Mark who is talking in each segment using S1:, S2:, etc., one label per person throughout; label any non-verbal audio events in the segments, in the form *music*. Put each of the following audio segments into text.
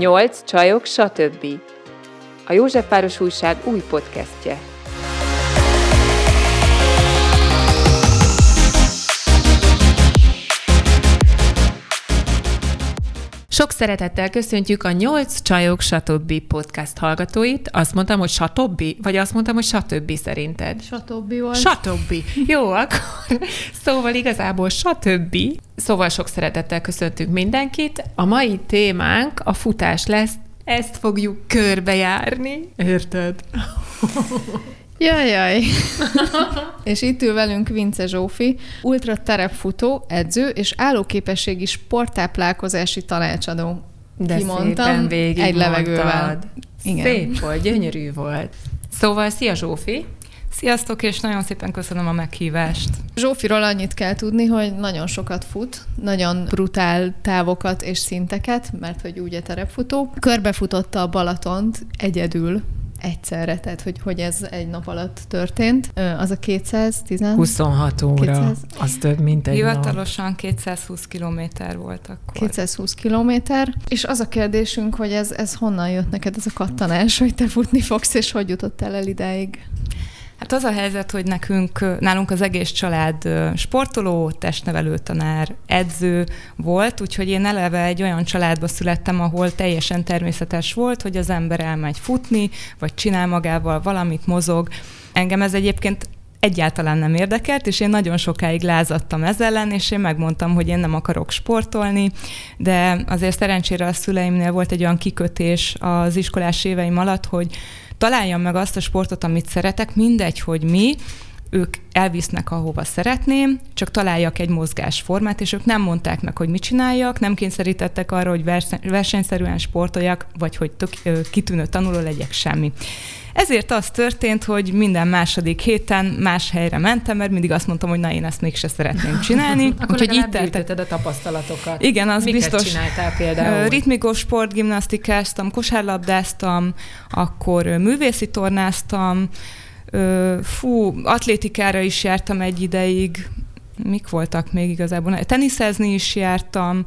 S1: Nyolc csajok, stb. A Józsefváros Újság új podcastje. Sok szeretettel köszöntjük a Nyolc Csajok Stb. podcast hallgatóit. Azt mondtam, hogy stb. Vagy azt mondtam, hogy stb. szerinted?
S2: Stb. volt.
S1: Stb. Jó, akkor *laughs* szóval igazából stb. Szóval sok szeretettel köszöntünk mindenkit. A mai témánk a futás lesz, ezt fogjuk körbejárni. Érted?
S2: Jaj, jaj. *laughs* és itt ül velünk Vince Zsófi, ultra terepfutó, edző és állóképességi sporttáplálkozási tanácsadó.
S1: De Kimondtam, szépen végig egy levegővel.
S2: Igen.
S1: Szép volt, gyönyörű volt. Szóval, szia Zsófi!
S3: Sziasztok, és nagyon szépen köszönöm a meghívást.
S2: Zsófiról annyit kell tudni, hogy nagyon sokat fut, nagyon brutál távokat és szinteket, mert hogy úgy a terepfutó. Körbefutotta a Balatont egyedül, egyszerre, tehát hogy, hogy ez egy nap alatt történt. Az a 210...
S1: 26 óra, 200, az több, mint egy
S3: Hivatalosan nap. 220 kilométer volt akkor.
S2: 220 kilométer, és az a kérdésünk, hogy ez, ez honnan jött neked ez a kattanás, hogy te futni fogsz, és hogy jutottál el idáig?
S3: Hát az a helyzet, hogy nekünk, nálunk az egész család sportoló, testnevelő tanár, edző volt, úgyhogy én eleve egy olyan családba születtem, ahol teljesen természetes volt, hogy az ember elmegy futni, vagy csinál magával valamit, mozog. Engem ez egyébként egyáltalán nem érdekelt, és én nagyon sokáig lázadtam ez ellen, és én megmondtam, hogy én nem akarok sportolni, de azért szerencsére a szüleimnél volt egy olyan kikötés az iskolás éveim alatt, hogy találjam meg azt a sportot, amit szeretek, mindegy, hogy mi, ők elvisznek, ahova szeretném, csak találjak egy mozgásformát, és ők nem mondták meg, hogy mit csináljak, nem kényszerítettek arra, hogy versenyszerűen sportoljak, vagy hogy tök, kitűnő tanuló legyek, semmi. Ezért az történt, hogy minden második héten más helyre mentem, mert mindig azt mondtam, hogy na én ezt mégse szeretném csinálni. *laughs*
S1: Akkor Úgyhogy itt tetted a tapasztalatokat.
S3: Igen, az
S1: Miket
S3: biztos.
S1: csináltál például?
S3: Ritmikus sportgimnasztikáztam, kosárlabdáztam, akkor művészi tornáztam, fú, atlétikára is jártam egy ideig, mik voltak még igazából? Teniszezni is jártam,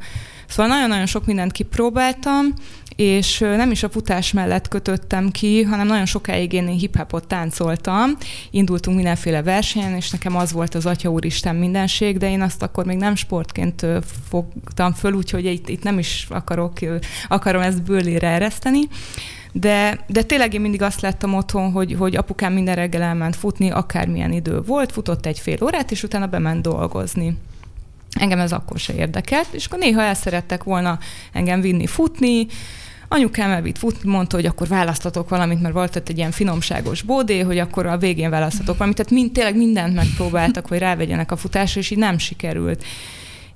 S3: szóval nagyon-nagyon sok mindent kipróbáltam, és nem is a futás mellett kötöttem ki, hanem nagyon sokáig én hip-hopot táncoltam, indultunk mindenféle versenyen, és nekem az volt az Atya Úristen mindenség, de én azt akkor még nem sportként fogtam föl, úgyhogy itt, itt nem is akarok, akarom ezt bőlére ereszteni. De, de tényleg én mindig azt láttam otthon, hogy, hogy apukám minden reggel elment futni, akármilyen idő volt, futott egy fél órát, és utána bement dolgozni. Engem ez akkor se érdekelt, és akkor néha el szerettek volna engem vinni futni, anyukám elvitt futni, mondta, hogy akkor választatok valamit, mert volt ott egy ilyen finomságos bódé, hogy akkor a végén választatok valamit. Tehát mind, tényleg mindent megpróbáltak, hogy rávegyenek a futásra, és így nem sikerült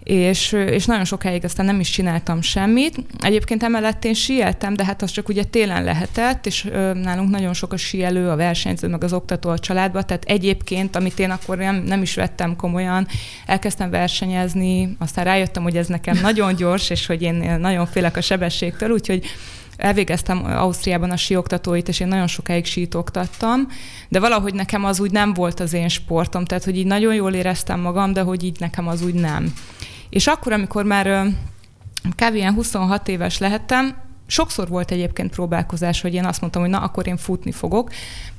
S3: és, és nagyon sokáig aztán nem is csináltam semmit. Egyébként emellett én sieltem, de hát az csak ugye télen lehetett, és nálunk nagyon sok a sielő, a versenyző, meg az oktató a családba, tehát egyébként, amit én akkor nem, nem is vettem komolyan, elkezdtem versenyezni, aztán rájöttem, hogy ez nekem nagyon gyors, és hogy én nagyon félek a sebességtől, úgyhogy elvégeztem Ausztriában a síoktatóit, és én nagyon sokáig sítoktattam, de valahogy nekem az úgy nem volt az én sportom, tehát hogy így nagyon jól éreztem magam, de hogy így nekem az úgy nem. És akkor, amikor már kb. ilyen 26 éves lehettem, sokszor volt egyébként próbálkozás, hogy én azt mondtam, hogy na, akkor én futni fogok,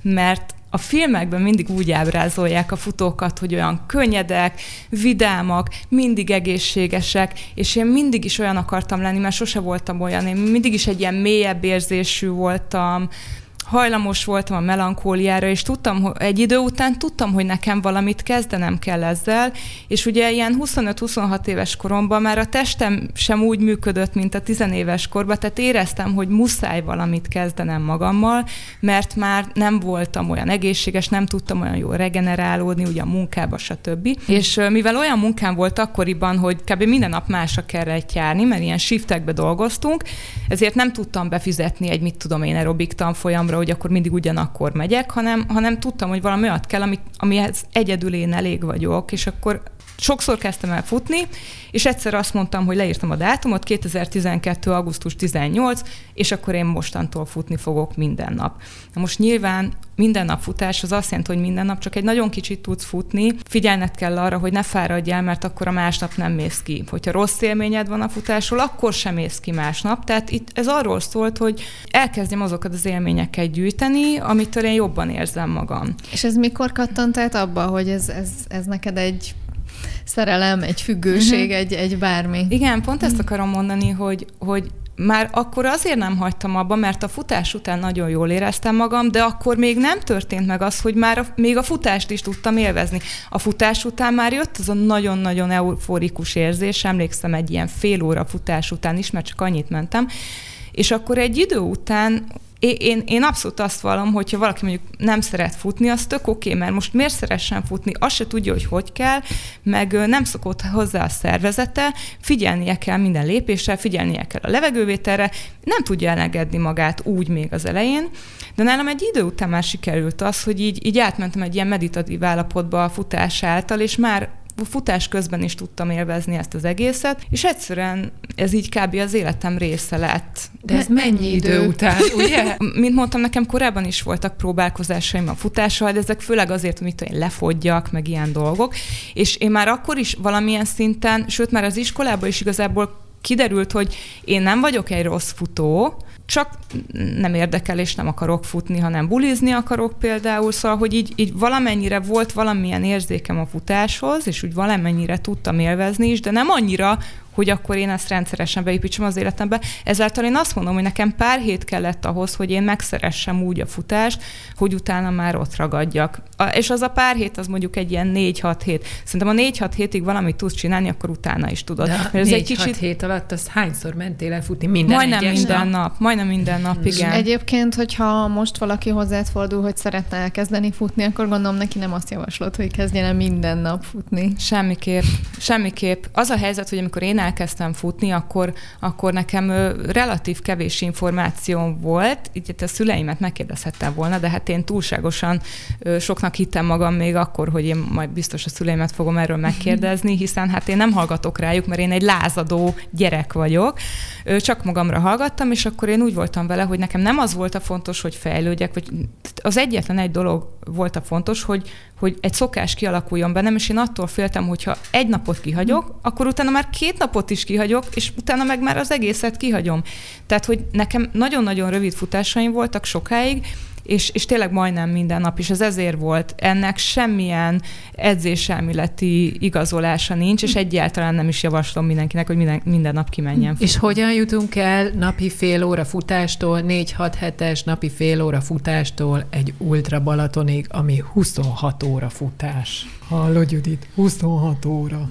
S3: mert a filmekben mindig úgy ábrázolják a futókat, hogy olyan könnyedek, vidámak, mindig egészségesek, és én mindig is olyan akartam lenni, mert sose voltam olyan, én mindig is egy ilyen mélyebb érzésű voltam, hajlamos voltam a melankóliára, és tudtam, hogy egy idő után tudtam, hogy nekem valamit kezdenem kell ezzel, és ugye ilyen 25-26 éves koromban már a testem sem úgy működött, mint a tizenéves korban, tehát éreztem, hogy muszáj valamit kezdenem magammal, mert már nem voltam olyan egészséges, nem tudtam olyan jól regenerálódni, ugye a munkába, stb. És mivel olyan munkám volt akkoriban, hogy kb. minden nap másra kellett járni, mert ilyen shiftekbe dolgoztunk, ezért nem tudtam befizetni egy, mit tudom én, aerobik tanfolyamra, hogy akkor mindig ugyanakkor megyek, hanem, hanem tudtam, hogy valami olyat kell, ami, amihez egyedül én elég vagyok, és akkor sokszor kezdtem el futni, és egyszer azt mondtam, hogy leírtam a dátumot, 2012. augusztus 18, és akkor én mostantól futni fogok minden nap. Na most nyilván minden nap futás az azt jelenti, hogy minden nap csak egy nagyon kicsit tudsz futni, figyelned kell arra, hogy ne fáradj el, mert akkor a másnap nem mész ki. Hogyha rossz élményed van a futásról, akkor sem mész ki másnap. Tehát itt ez arról szólt, hogy elkezdjem azokat az élményeket gyűjteni, amitől én jobban érzem magam.
S2: És ez mikor kattant át abba, hogy ez, ez, ez neked egy szerelem, egy függőség, uh-huh. egy, egy bármi.
S3: Igen, pont ezt akarom mondani, hogy, hogy már akkor azért nem hagytam abba, mert a futás után nagyon jól éreztem magam, de akkor még nem történt meg az, hogy már a, még a futást is tudtam élvezni. A futás után már jött az a nagyon-nagyon euforikus érzés, emlékszem egy ilyen fél óra futás után is, mert csak annyit mentem, és akkor egy idő után én, én abszolút azt vallom, hogyha valaki mondjuk nem szeret futni, az tök oké, okay, mert most miért szeressen futni, azt se tudja, hogy hogy kell, meg nem szokott hozzá a szervezete, figyelnie kell minden lépésre, figyelnie kell a levegővételre, nem tudja elengedni magát úgy még az elején, de nálam egy idő után már sikerült az, hogy így, így átmentem egy ilyen meditatív állapotba a futás által, és már futás közben is tudtam élvezni ezt az egészet, és egyszerűen ez így kb. az életem része lett.
S1: De ez mennyi idő után, *laughs* ugye?
S3: Mint mondtam, nekem korábban is voltak próbálkozásaim a futással, de ezek főleg azért, hogy én lefogjak, meg ilyen dolgok, és én már akkor is valamilyen szinten, sőt már az iskolában is igazából kiderült, hogy én nem vagyok egy rossz futó, csak nem érdekel, és nem akarok futni, hanem bulizni akarok például, szóval, hogy így, így valamennyire volt valamilyen érzékem a futáshoz, és úgy valamennyire tudtam élvezni is, de nem annyira, hogy akkor én ezt rendszeresen beépítsem az életembe. Ezáltal én azt mondom, hogy nekem pár hét kellett ahhoz, hogy én megszeressem úgy a futást, hogy utána már ott ragadjak. A, és az a pár hét, az mondjuk egy ilyen 4-6 hét. Szerintem a 4-6 hétig valamit tudsz csinálni, akkor utána is tudod.
S1: De ez egy kicsit hét alatt az hányszor mentél el futni? Minden
S3: majdnem minden nap. nap. Majdnem minden nap, igen.
S2: Egyébként, hogyha most valaki hozzád fordul, hogy szeretne elkezdeni futni, akkor gondolom neki nem azt javaslod, hogy kezdjen el minden nap futni.
S3: Semmiképp. Semmiképp. Az a helyzet, hogy amikor én elkezdtem futni, akkor, akkor nekem relatív kevés információm volt, így a szüleimet megkérdezhettem volna, de hát én túlságosan soknak hittem magam még akkor, hogy én majd biztos a szüleimet fogom erről megkérdezni, hiszen hát én nem hallgatok rájuk, mert én egy lázadó gyerek vagyok. Csak magamra hallgattam, és akkor én úgy voltam vele, hogy nekem nem az volt a fontos, hogy fejlődjek, vagy az egyetlen egy dolog volt a fontos, hogy, hogy egy szokás kialakuljon bennem, és én attól féltem, hogy ha egy napot kihagyok, akkor utána már két napot is kihagyok, és utána meg már az egészet kihagyom. Tehát, hogy nekem nagyon-nagyon rövid futásaim voltak sokáig, és, és tényleg majdnem minden nap, és ez ezért volt. Ennek semmilyen edzéselméleti igazolása nincs, és egyáltalán nem is javaslom mindenkinek, hogy minden, minden nap kimenjen.
S1: És hogyan jutunk el napi fél óra futástól, 4-6 hetes napi fél óra futástól egy ultra Balatonig, ami 26 óra futás. Hallod, Judit? 26 óra.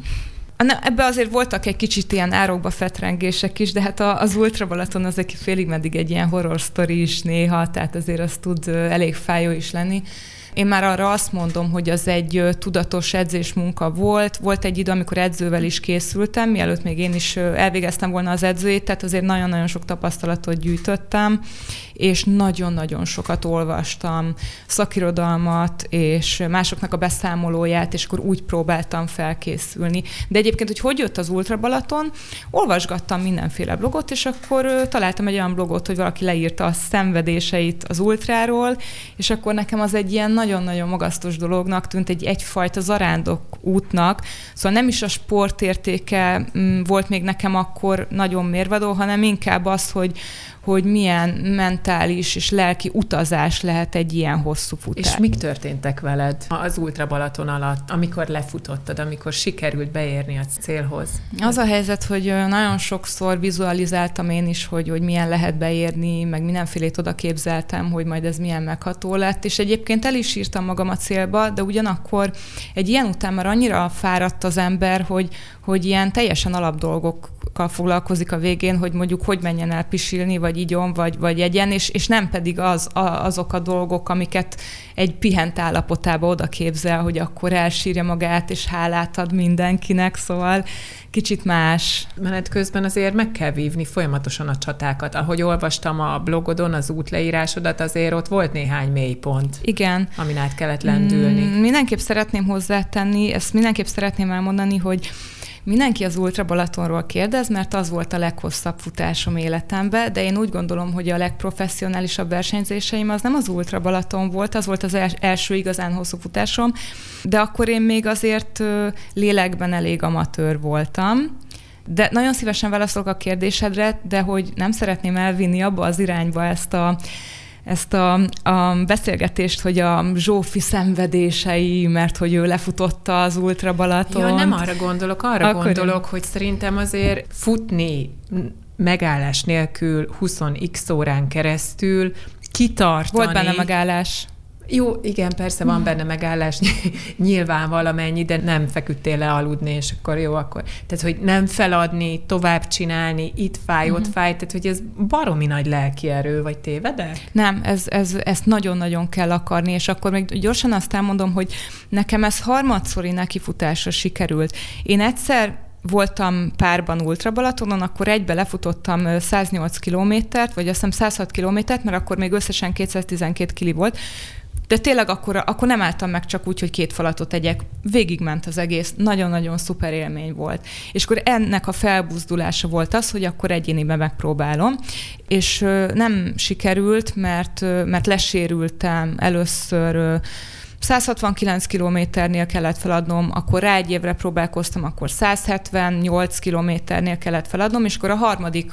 S3: Ebbe azért voltak egy kicsit ilyen árokba fetrengések is, de hát az Ultra Balaton az egy félig meddig egy ilyen horror sztori is néha, tehát azért az tud elég fájó is lenni. Én már arra azt mondom, hogy az egy tudatos edzés munka volt. Volt egy idő, amikor edzővel is készültem, mielőtt még én is elvégeztem volna az edzőjét, tehát azért nagyon-nagyon sok tapasztalatot gyűjtöttem, és nagyon-nagyon sokat olvastam szakirodalmat, és másoknak a beszámolóját, és akkor úgy próbáltam felkészülni. De egyébként, hogy hogy jött az Ultra Balaton, olvasgattam mindenféle blogot, és akkor találtam egy olyan blogot, hogy valaki leírta a szenvedéseit az ultráról, és akkor nekem az egy ilyen nagyon-nagyon magasztos dolognak tűnt, egy egyfajta zarándok útnak, szóval nem is a sportértéke mm, volt még nekem akkor nagyon mérvadó, hanem inkább az, hogy, hogy milyen mentális és lelki utazás lehet egy ilyen hosszú futás.
S1: És mik történtek veled az Ultra Balaton alatt, amikor lefutottad, amikor sikerült beérni a célhoz?
S3: Az a helyzet, hogy nagyon sokszor vizualizáltam én is, hogy, hogy milyen lehet beérni, meg mindenfélét oda képzeltem, hogy majd ez milyen megható lett, és egyébként el is írtam magam a célba, de ugyanakkor egy ilyen után már annyira fáradt az ember, hogy, hogy ilyen teljesen alapdolgok másokkal foglalkozik a végén, hogy mondjuk hogy menjen el pisilni, vagy igyon, vagy, vagy egyen, és, és nem pedig az, a, azok a dolgok, amiket egy pihent állapotába oda képzel, hogy akkor elsírja magát, és hálát ad mindenkinek, szóval kicsit más.
S1: Menet közben azért meg kell vívni folyamatosan a csatákat. Ahogy olvastam a blogodon az útleírásodat, azért ott volt néhány mélypont.
S3: Igen.
S1: Amin át kellett lendülni. Mm,
S3: mindenképp szeretném hozzátenni, ezt mindenképp szeretném elmondani, hogy Mindenki az Ultra Balatonról kérdez, mert az volt a leghosszabb futásom életemben, de én úgy gondolom, hogy a legprofessionálisabb versenyzéseim az nem az Ultra Balaton volt, az volt az első igazán hosszú futásom, de akkor én még azért lélekben elég amatőr voltam. De nagyon szívesen válaszolok a kérdésedre, de hogy nem szeretném elvinni abba az irányba ezt a ezt a, a beszélgetést, hogy a Zsófi szenvedései, mert hogy ő lefutotta az Ultra Balaton.
S1: Jó, nem arra gondolok, arra Akkor gondolok, én... hogy szerintem azért futni megállás nélkül 20x órán keresztül, kitartani.
S3: Volt benne megállás.
S1: Jó, igen, persze van benne megállás, *laughs* nyilván valamennyi, de nem feküdtél le aludni, és akkor jó, akkor. Tehát, hogy nem feladni, tovább csinálni, itt fáj, ott uh-huh. fáj, tehát, hogy ez baromi nagy lelki erő, vagy tévedek?
S3: Nem, ez, ez, ezt nagyon-nagyon kell akarni, és akkor még gyorsan azt elmondom, hogy nekem ez harmadszori nekifutásra sikerült. Én egyszer voltam párban Ultra Balatonon, akkor egybe lefutottam 108 kilométert, vagy azt hiszem 106 kilométert, mert akkor még összesen 212 kili volt, de tényleg akkor, akkor nem álltam meg csak úgy, hogy két falatot tegyek. Végigment az egész, nagyon-nagyon szuper élmény volt. És akkor ennek a felbuzdulása volt az, hogy akkor egyéniben megpróbálom, és nem sikerült, mert, mert lesérültem először 169 kilométernél kellett feladnom, akkor rá egy évre próbálkoztam, akkor 178 kilométernél kellett feladnom, és akkor a harmadik,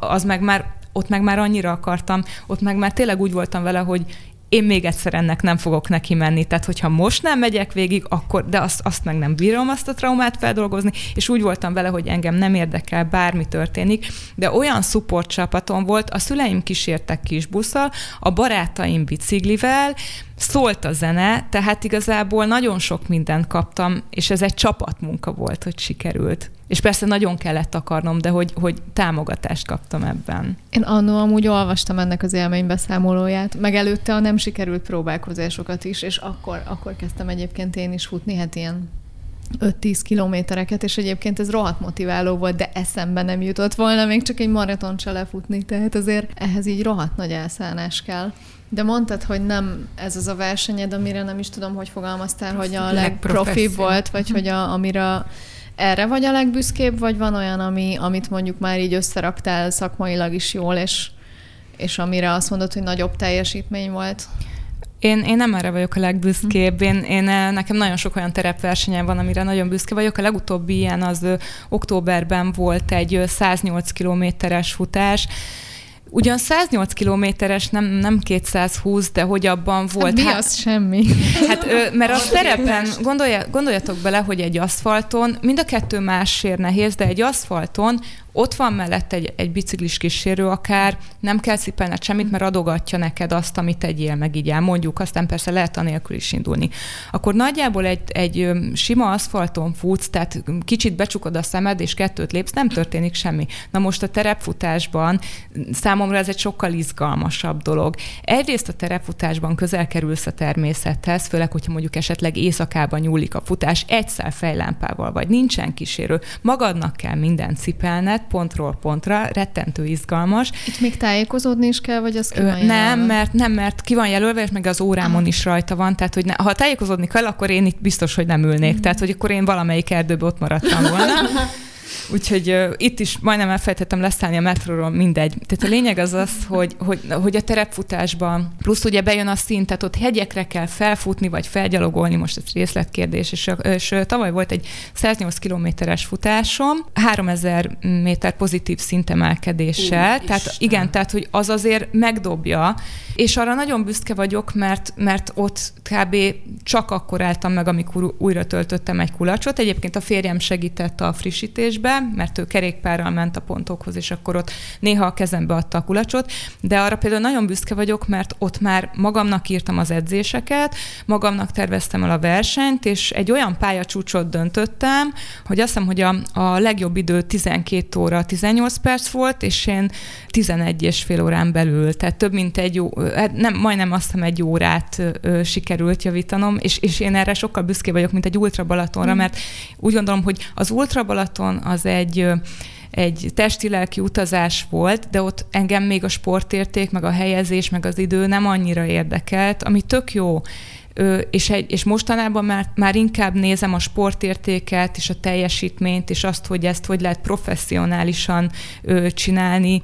S3: az meg már ott meg már annyira akartam, ott meg már tényleg úgy voltam vele, hogy én még egyszer ennek nem fogok neki menni. Tehát, hogyha most nem megyek végig, akkor, de azt, azt meg nem bírom azt a traumát feldolgozni, és úgy voltam vele, hogy engem nem érdekel, bármi történik, de olyan support csapatom volt, a szüleim kísértek kis busszal, a barátaim biciklivel, szólt a zene, tehát igazából nagyon sok mindent kaptam, és ez egy csapatmunka volt, hogy sikerült. És persze nagyon kellett akarnom, de hogy, hogy támogatást kaptam ebben.
S2: Én annó amúgy olvastam ennek az élménybeszámolóját, meg előtte a nem sikerült próbálkozásokat is, és akkor, akkor kezdtem egyébként én is futni, hát ilyen 5-10 kilométereket, és egyébként ez rohadt motiváló volt, de eszembe nem jutott volna még csak egy maraton se lefutni, tehát azért ehhez így rohadt nagy elszállás kell. De mondtad, hogy nem ez az a versenyed, amire nem is tudom, hogy fogalmaztál, hogy a legprofibb volt, vagy hogy a, amire erre vagy a legbüszkébb, vagy van olyan, ami, amit mondjuk már így összeraktál szakmailag is jól, és, és amire azt mondod, hogy nagyobb teljesítmény volt?
S3: Én, én nem erre vagyok a legbüszkébb. Én, én, eh, nekem nagyon sok olyan terepversenyem van, amire nagyon büszke vagyok. A legutóbbi ilyen az ö, októberben volt egy 108 kilométeres futás, Ugyan 108 kilométeres, nem, nem 220, de hogy abban volt.
S2: Hát mi hát, az semmi?
S3: Hát, ö, mert a terepen, gondolja, gondoljatok bele, hogy egy aszfalton, mind a kettő másért nehéz, de egy aszfalton ott van mellett egy, egy biciklis kísérő akár, nem kell cipelned semmit, mert adogatja neked azt, amit tegyél, meg így elmondjuk, aztán persze lehet anélkül is indulni. Akkor nagyjából egy, egy sima aszfalton futsz, tehát kicsit becsukod a szemed, és kettőt lépsz, nem történik semmi. Na most a terepfutásban számomra ez egy sokkal izgalmasabb dolog. Egyrészt a terepfutásban közel kerülsz a természethez, főleg, hogyha mondjuk esetleg éjszakában nyúlik a futás, egyszer fejlámpával vagy, nincsen kísérő, magadnak kell mindent cipelned, lehet pontról pontra, rettentő izgalmas.
S2: Itt még tájékozódni is kell, vagy az ki
S3: van Nem, mert, nem, mert ki van jelölve, és meg az órámon is rajta van, tehát hogy ne, ha tájékozódni kell, akkor én itt biztos, hogy nem ülnék, mm. tehát hogy akkor én valamelyik erdőbe ott maradtam volna. *laughs* Úgyhogy uh, itt is majdnem elfelejtettem leszállni a metróról, mindegy. Tehát a lényeg az az, hogy, hogy, hogy a terepfutásban, plusz ugye bejön a szint, tehát ott hegyekre kell felfutni, vagy felgyalogolni, most ez részletkérdés, és, és tavaly volt egy 108 kilométeres futásom, 3000 méter pozitív szintemelkedéssel, Úr, tehát Isten. igen, tehát hogy az azért megdobja, és arra nagyon büszke vagyok, mert, mert ott kb. csak akkor álltam meg, amikor újra töltöttem egy kulacsot. Egyébként a férjem segített a frissítésbe, mert ő kerékpárral ment a pontokhoz, és akkor ott néha a kezembe adta a kulacsot, de arra például nagyon büszke vagyok, mert ott már magamnak írtam az edzéseket, magamnak terveztem el a versenyt, és egy olyan pályacsúcsot döntöttem, hogy azt hiszem, hogy a, a legjobb idő 12 óra 18 perc volt, és én 11 és fél órán belül, tehát több mint egy, hát nem, majdnem azt hiszem egy órát ö, sikerült javítanom, és, és én erre sokkal büszké vagyok, mint egy Ultra Balatonra, mm. mert úgy gondolom, hogy az Ultra Balaton az egy egy testi-lelki utazás volt, de ott engem még a sportérték, meg a helyezés, meg az idő nem annyira érdekelt, ami tök jó, és, egy, és mostanában már, már inkább nézem a sportértéket, és a teljesítményt, és azt, hogy ezt hogy lehet professzionálisan csinálni,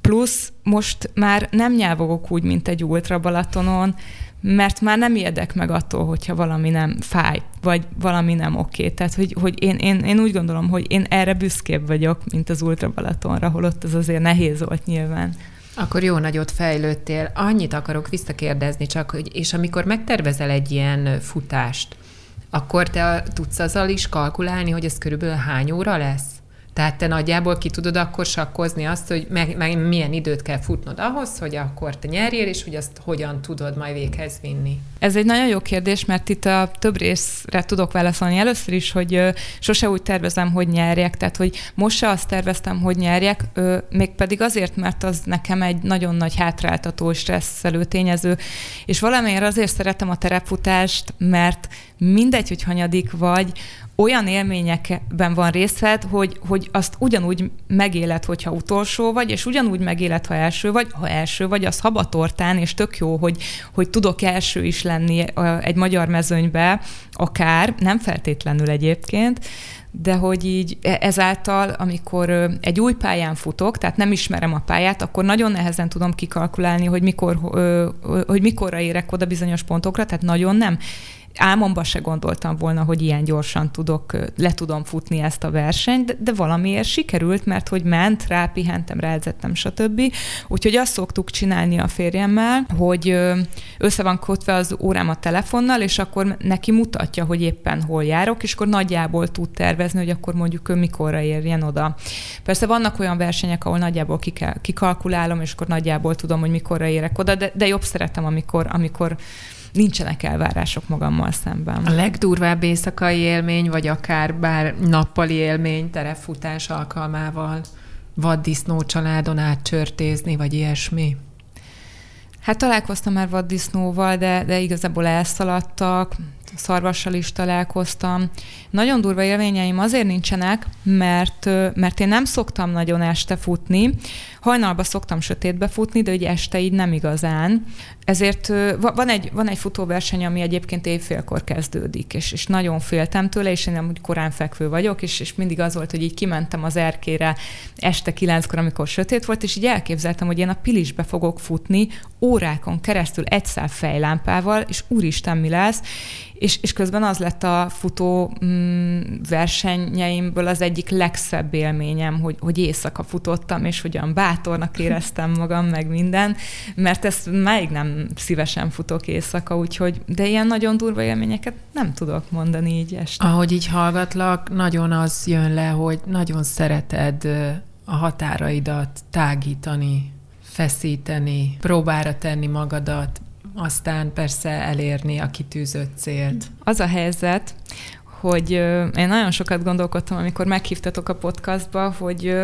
S3: plusz most már nem nyelvogok úgy, mint egy ultra Balatonon, mert már nem érdek meg attól, hogyha valami nem fáj, vagy valami nem oké. Tehát, hogy, hogy én, én, én úgy gondolom, hogy én erre büszkébb vagyok, mint az Ultra Balatonra, holott az azért nehéz volt nyilván.
S1: Akkor jó nagyot fejlődtél. Annyit akarok visszakérdezni csak, hogy és amikor megtervezel egy ilyen futást, akkor te tudsz azzal is kalkulálni, hogy ez körülbelül hány óra lesz? Tehát te nagyjából ki tudod akkor sakkozni azt, hogy meg, meg milyen időt kell futnod ahhoz, hogy akkor te nyerjél, és hogy azt hogyan tudod majd véghez vinni.
S3: Ez egy nagyon jó kérdés, mert itt a több részre tudok válaszolni. Először is, hogy sose úgy tervezem, hogy nyerjek, tehát hogy most se azt terveztem, hogy nyerjek, mégpedig azért, mert az nekem egy nagyon nagy hátráltató, stresszelő tényező, és valamiért azért szeretem a terepfutást, mert mindegy, hogy hanyadik vagy, olyan élményekben van részed, hogy, hogy azt ugyanúgy megéled, hogyha utolsó vagy, és ugyanúgy megéled, ha első vagy. Ha első vagy, az habatortán, és tök jó, hogy, hogy tudok első is lenni egy magyar mezőnybe, akár, nem feltétlenül egyébként, de hogy így e, ezáltal, amikor egy új pályán futok, tehát nem ismerem a pályát, akkor nagyon nehezen tudom kikalkulálni, hogy mikor, hogy mikorra érek oda bizonyos pontokra, tehát nagyon nem álmomban se gondoltam volna, hogy ilyen gyorsan tudok, le tudom futni ezt a versenyt, de, de valamiért sikerült, mert hogy ment, rá pihentem, ráedzettem, stb. Úgyhogy azt szoktuk csinálni a férjemmel, hogy össze van kötve az órám a telefonnal, és akkor neki mutatja, hogy éppen hol járok, és akkor nagyjából tud tervezni, hogy akkor mondjuk ő mikorra érjen oda. Persze vannak olyan versenyek, ahol nagyjából kikalkulálom, és akkor nagyjából tudom, hogy mikorra érek oda, de, de jobb szeretem, amikor, amikor nincsenek elvárások magammal szemben.
S1: A legdurvább éjszakai élmény, vagy akár bár nappali élmény terefutás alkalmával vaddisznó családon átcsörtézni, vagy ilyesmi?
S3: Hát találkoztam már vaddisznóval, de, de igazából elszaladtak, szarvassal is találkoztam. Nagyon durva élményeim azért nincsenek, mert, mert én nem szoktam nagyon este futni. Hajnalba szoktam sötétbe futni, de ugye este így nem igazán. Ezért van egy, van egy futóverseny, ami egyébként évfélkor kezdődik, és, és nagyon féltem tőle, és én nem úgy korán fekvő vagyok, és, és mindig az volt, hogy így kimentem az erkére este kilenckor, amikor sötét volt, és így elképzeltem, hogy én a Pilisbe fogok futni órákon keresztül egy szál fejlámpával, és úristen, mi lesz, és, és közben az lett a futó mm, versenyeimből az egyik legszebb élményem, hogy, hogy éjszaka futottam, és hogyan bátornak éreztem magam, meg minden, mert ezt még nem szívesen futok éjszaka, úgyhogy, de ilyen nagyon durva élményeket nem tudok mondani így este.
S1: Ahogy így hallgatlak, nagyon az jön le, hogy nagyon szereted a határaidat tágítani, feszíteni, próbára tenni magadat, aztán persze elérni a kitűzött célt.
S3: Az a helyzet, hogy én nagyon sokat gondolkodtam, amikor meghívtatok a podcastba, hogy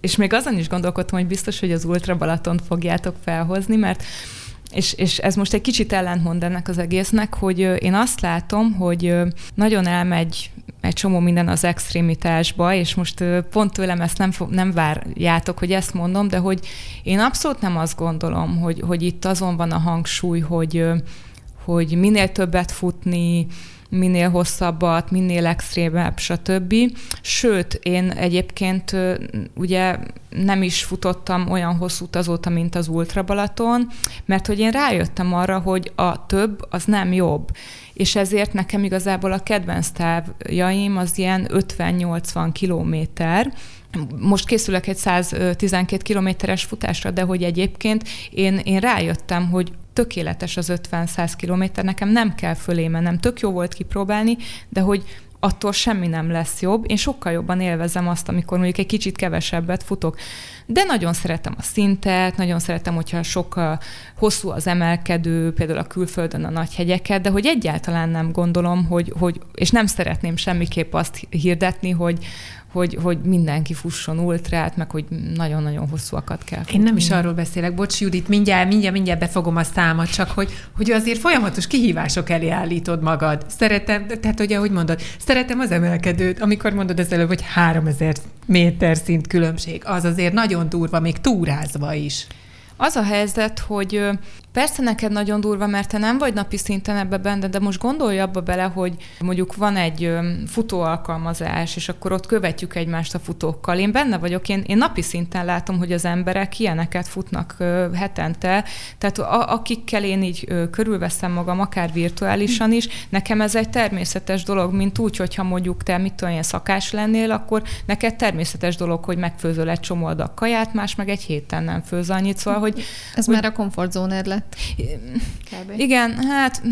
S3: és még azon is gondolkodtam, hogy biztos, hogy az Ultra Balatont fogjátok felhozni, mert és, és ez most egy kicsit ellentmond ennek az egésznek, hogy én azt látom, hogy nagyon elmegy egy csomó minden az extrémitásba, és most pont tőlem ezt nem, nem várjátok, hogy ezt mondom, de hogy én abszolút nem azt gondolom, hogy, hogy itt azon van a hangsúly, hogy, hogy minél többet futni, minél hosszabbat, minél extrémebb, stb. Sőt, én egyébként ugye nem is futottam olyan hosszú azóta, mint az Ultra Balaton, mert hogy én rájöttem arra, hogy a több az nem jobb. És ezért nekem igazából a kedvenc távjaim az ilyen 50-80 kilométer, most készülök egy 112 kilométeres futásra, de hogy egyébként én, én rájöttem, hogy tökéletes az 50-100 kilométer, nekem nem kell fölé mennem, tök jó volt kipróbálni, de hogy attól semmi nem lesz jobb. Én sokkal jobban élvezem azt, amikor mondjuk egy kicsit kevesebbet futok. De nagyon szeretem a szintet, nagyon szeretem, hogyha sok hosszú az emelkedő, például a külföldön a nagy hegyeket, de hogy egyáltalán nem gondolom, hogy, hogy és nem szeretném semmiképp azt hirdetni, hogy, hogy, hogy mindenki fusson ultrát, meg hogy nagyon-nagyon hosszúakat kell
S1: futni. Én nem is arról beszélek, bocs Judit, mindjárt, mindjárt, mindjárt befogom a számot, csak hogy, hogy azért folyamatos kihívások elé állítod magad. Szeretem, tehát hogy ahogy mondod, szeretem az emelkedőt, amikor mondod az előbb, hogy 3000 méter szint különbség, az azért nagyon durva, még túrázva is.
S3: Az a helyzet, hogy Persze neked nagyon durva, mert te nem vagy napi szinten ebbe benne, de most gondolj abba bele, hogy mondjuk van egy futóalkalmazás, és akkor ott követjük egymást a futókkal. Én benne vagyok, én, én napi szinten látom, hogy az emberek ilyeneket futnak hetente, tehát a, akikkel én így körülveszem magam, akár virtuálisan is, nekem ez egy természetes dolog, mint úgy, hogyha mondjuk te mit tudom, ilyen szakás lennél, akkor neked természetes dolog, hogy megfőzöl egy csomó adag kaját, más meg egy héten nem főz annyit, szóval, hogy...
S2: Ez
S3: hogy,
S2: már a komfortzónád lett
S3: lett. Kb. Igen, hát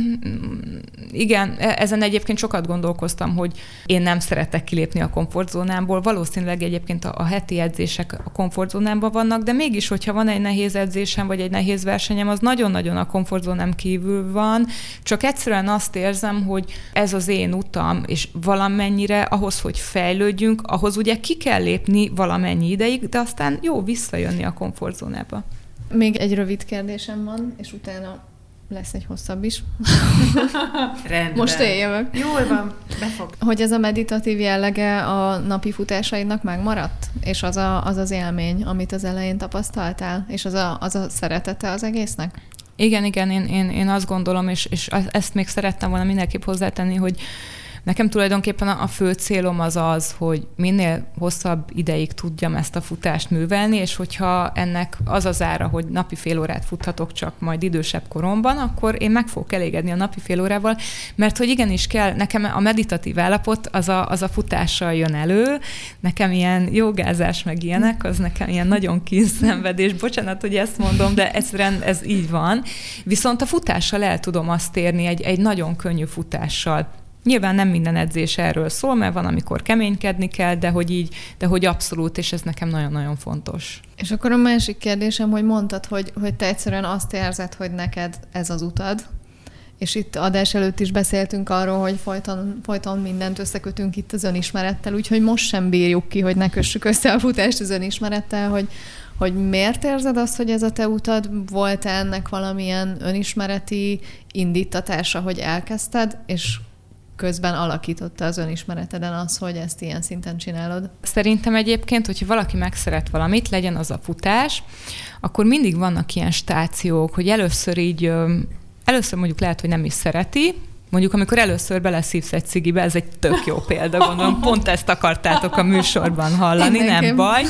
S3: igen, e- ezen egyébként sokat gondolkoztam, hogy én nem szeretek kilépni a komfortzónámból. Valószínűleg egyébként a, a heti edzések a komfortzónámban vannak, de mégis, hogyha van egy nehéz edzésem, vagy egy nehéz versenyem, az nagyon-nagyon a komfortzónám kívül van. Csak egyszerűen azt érzem, hogy ez az én utam, és valamennyire ahhoz, hogy fejlődjünk, ahhoz ugye ki kell lépni valamennyi ideig, de aztán jó visszajönni a komfortzónába.
S2: Még egy rövid kérdésem van, és utána lesz egy hosszabb is. *laughs*
S1: Rendben.
S2: Most én jövök.
S1: Jól van, befog.
S2: Hogy ez a meditatív jellege a napi futásaidnak megmaradt? És az, a, az az élmény, amit az elején tapasztaltál? És az a, az a szeretete az egésznek?
S3: Igen, igen, én, én, én azt gondolom, és, és ezt még szerettem volna mindenképp hozzátenni, hogy Nekem tulajdonképpen a fő célom az az, hogy minél hosszabb ideig tudjam ezt a futást művelni, és hogyha ennek az az ára, hogy napi fél órát futhatok csak majd idősebb koromban, akkor én meg fogok elégedni a napi fél órával, mert hogy igenis kell, nekem a meditatív állapot az a, az a futással jön elő, nekem ilyen jogázás meg ilyenek, az nekem ilyen nagyon kínszenvedés, bocsánat, hogy ezt mondom, de egyszerűen ez így van. Viszont a futással el tudom azt érni egy, egy nagyon könnyű futással. Nyilván nem minden edzés erről szól, mert van, amikor keménykedni kell, de hogy így, de hogy abszolút, és ez nekem nagyon-nagyon fontos.
S2: És akkor a másik kérdésem, hogy mondtad, hogy, hogy te egyszerűen azt érzed, hogy neked ez az utad, és itt adás előtt is beszéltünk arról, hogy folyton, folyton mindent összekötünk itt az önismerettel, úgyhogy most sem bírjuk ki, hogy ne kössük össze a futást az önismerettel, hogy, hogy miért érzed azt, hogy ez a te utad, volt -e ennek valamilyen önismereti indítatása, hogy elkezdted, és közben alakította az önismereteden az, hogy ezt ilyen szinten csinálod?
S3: Szerintem egyébként, hogyha valaki megszeret valamit, legyen az a futás, akkor mindig vannak ilyen stációk, hogy először így, először mondjuk lehet, hogy nem is szereti, Mondjuk, amikor először beleszívsz egy cigibe, ez egy tök jó példa, gondolom, pont ezt akartátok a műsorban hallani, Mindenkem. nem baj.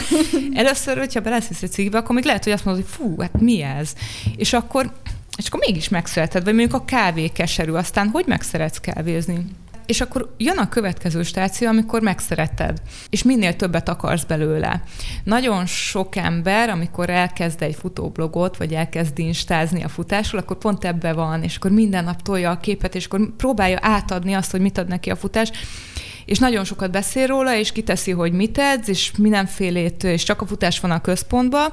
S3: Először, hogyha beleszívsz egy cigibe, akkor még lehet, hogy azt mondod, hogy fú, hát mi ez? És akkor és akkor mégis megszereted, vagy mondjuk a kávé keserű, aztán hogy megszeretsz kávézni? és akkor jön a következő stáció, amikor megszereted, és minél többet akarsz belőle. Nagyon sok ember, amikor elkezd egy futóblogot, vagy elkezd instázni a futásról, akkor pont ebbe van, és akkor minden nap tolja a képet, és akkor próbálja átadni azt, hogy mit ad neki a futás, és nagyon sokat beszél róla, és kiteszi, hogy mit edz, és mindenfélét, és csak a futás van a központban,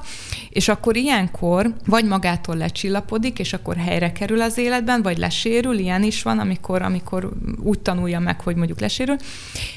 S3: és akkor ilyenkor vagy magától lecsillapodik, és akkor helyre kerül az életben, vagy lesérül, ilyen is van, amikor, amikor úgy tanulja meg, hogy mondjuk lesérül,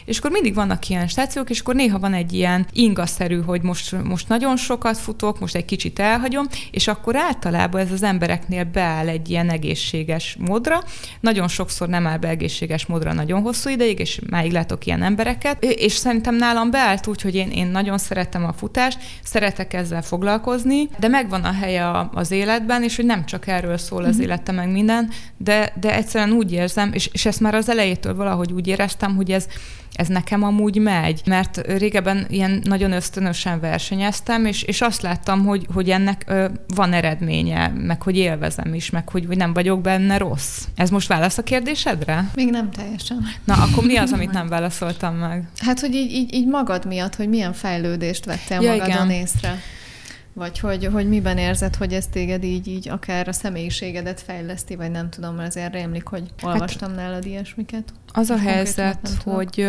S3: és akkor mindig vannak ilyen stációk, és akkor néha van egy ilyen ingaszerű, hogy most, most nagyon sokat futok, most egy kicsit elhagyom, és akkor általában ez az embereknél beáll egy ilyen egészséges módra. Nagyon sokszor nem áll be egészséges módra nagyon hosszú ideig, és máig látok ilyen embereket, és szerintem nálam beállt úgy, hogy én, én nagyon szeretem a futást, szeretek ezzel foglalkozni, de megvan a helye az életben, és hogy nem csak erről szól az mhm. életem meg minden, de, de egyszerűen úgy érzem, és, és ezt már az elejétől valahogy úgy éreztem, hogy ez, ez nekem amúgy megy, mert régebben ilyen nagyon ösztönösen versenyeztem, és, és azt láttam, hogy, hogy ennek ö, van eredménye, meg hogy élvezem is, meg hogy, hogy nem vagyok benne rossz. Ez most válasz a kérdésedre?
S2: Még nem teljesen.
S3: Na, akkor mi az, amit nem válaszoltam meg?
S2: Hát, hogy így, így, így magad miatt, hogy milyen fejlődést vettél ja, magadon igen. észre. Vagy hogy, hogy miben érzed, hogy ez téged így, így akár a személyiségedet fejleszti, vagy nem tudom, mert azért rémlik, hogy olvastam hát, nálad ilyesmiket.
S3: Az a helyzet, hogy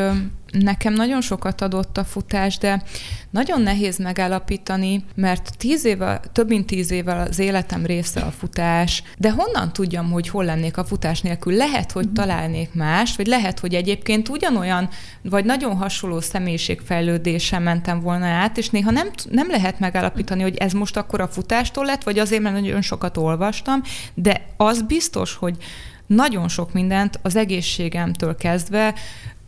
S3: nekem nagyon sokat adott a futás, de nagyon nehéz megállapítani, mert tíz éve, több mint tíz évvel az életem része a futás, de honnan tudjam, hogy hol lennék a futás nélkül? Lehet, hogy uh-huh. találnék más, vagy lehet, hogy egyébként ugyanolyan, vagy nagyon hasonló személyiségfejlődésen mentem volna át, és néha nem, nem lehet megállapítani, hogy ez most akkor a futástól lett, vagy azért, mert nagyon sokat olvastam, de az biztos, hogy nagyon sok mindent az egészségemtől kezdve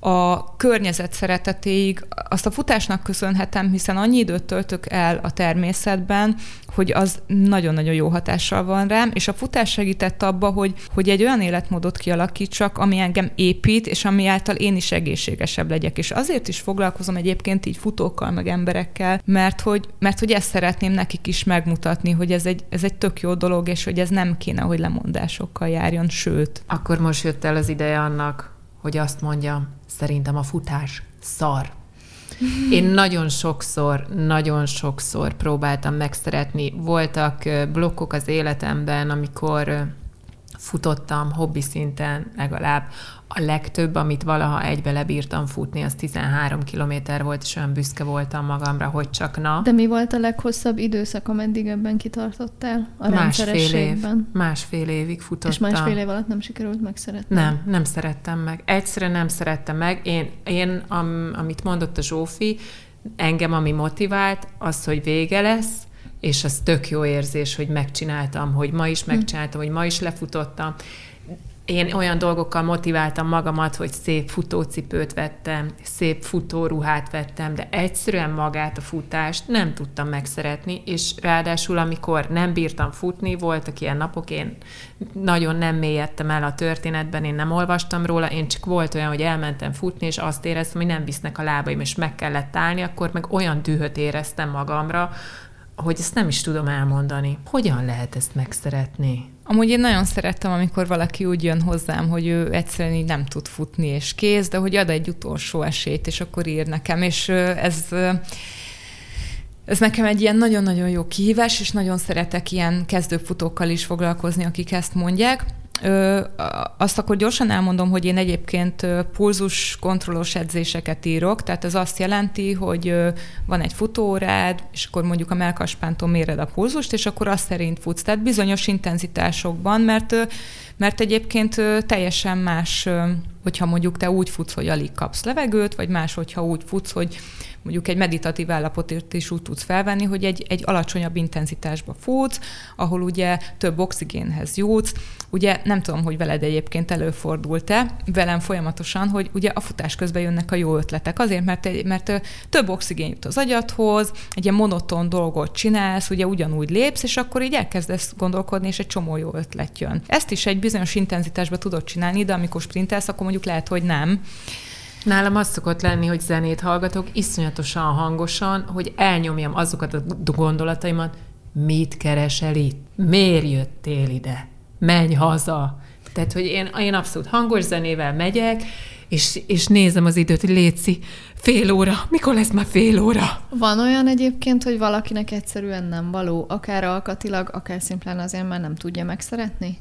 S3: a környezet szeretetéig azt a futásnak köszönhetem, hiszen annyi időt töltök el a természetben, hogy az nagyon-nagyon jó hatással van rám, és a futás segített abba, hogy, hogy egy olyan életmódot kialakítsak, ami engem épít, és ami által én is egészségesebb legyek. És azért is foglalkozom egyébként így futókkal, meg emberekkel, mert hogy, mert hogy ezt szeretném nekik is megmutatni, hogy ez egy, ez egy tök jó dolog, és hogy ez nem kéne, hogy lemondásokkal járjon, sőt.
S1: Akkor most jött el az ideje annak, hogy azt mondjam, szerintem a futás szar. Én nagyon sokszor, nagyon sokszor próbáltam megszeretni. Voltak blokkok az életemben, amikor futottam hobbi szinten legalább a legtöbb, amit valaha egybe lebírtam futni, az 13 kilométer volt, és olyan büszke voltam magamra, hogy csak na.
S2: De mi volt a leghosszabb időszak, ameddig ebben kitartottál? A
S1: másfél év. Másfél évig futottam. És
S2: másfél év alatt nem sikerült megszeretni?
S1: Nem, nem szerettem meg. Egyszerűen nem szerettem meg. Én, én am, amit mondott a Zsófi, engem ami motivált, az, hogy vége lesz, és az tök jó érzés, hogy megcsináltam, hogy ma is hm. megcsináltam, hogy ma is lefutottam, én olyan dolgokkal motiváltam magamat, hogy szép futócipőt vettem, szép futóruhát vettem, de egyszerűen magát a futást nem tudtam megszeretni, és ráadásul, amikor nem bírtam futni, voltak ilyen napok, én nagyon nem mélyedtem el a történetben, én nem olvastam róla, én csak volt olyan, hogy elmentem futni, és azt éreztem, hogy nem visznek a lábaim, és meg kellett állni, akkor meg olyan dühöt éreztem magamra, hogy ezt nem is tudom elmondani. Hogyan lehet ezt megszeretni?
S3: Amúgy én nagyon szerettem, amikor valaki úgy jön hozzám, hogy ő egyszerűen így nem tud futni és kész, de hogy ad egy utolsó esélyt, és akkor ír nekem. És ez ez nekem egy ilyen nagyon-nagyon jó kihívás, és nagyon szeretek ilyen kezdőfutókkal is foglalkozni, akik ezt mondják. Ö, azt akkor gyorsan elmondom, hogy én egyébként pulzus kontrollos edzéseket írok, tehát ez azt jelenti, hogy van egy futórád, és akkor mondjuk a melkaspántól méred a pulzust, és akkor azt szerint futsz, tehát bizonyos intenzitásokban, mert, mert egyébként teljesen más, hogyha mondjuk te úgy futsz, hogy alig kapsz levegőt, vagy más, hogyha úgy futsz, hogy mondjuk egy meditatív állapotot is úgy tudsz felvenni, hogy egy, egy alacsonyabb intenzitásba futsz, ahol ugye több oxigénhez jutsz. Ugye nem tudom, hogy veled egyébként előfordult-e, velem folyamatosan, hogy ugye a futás közben jönnek a jó ötletek. Azért, mert, mert több oxigén jut az agyadhoz, egy ilyen monoton dolgot csinálsz, ugye ugyanúgy lépsz, és akkor így elkezdesz gondolkodni, és egy csomó jó ötlet jön. Ezt is egy bizonyos intenzitásban tudod csinálni, de amikor sprintelsz, akkor mondjuk lehet, hogy nem.
S1: Nálam az szokott lenni, hogy zenét hallgatok, iszonyatosan hangosan, hogy elnyomjam azokat a gondolataimat, mit keresel itt? Miért jöttél ide? Menj haza! Tehát, hogy én, én abszolút hangos zenével megyek, és, és nézem az időt, hogy létszi, fél óra, mikor lesz már fél óra?
S2: Van olyan egyébként, hogy valakinek egyszerűen nem való, akár alkatilag, akár szimplán azért már nem tudja megszeretni?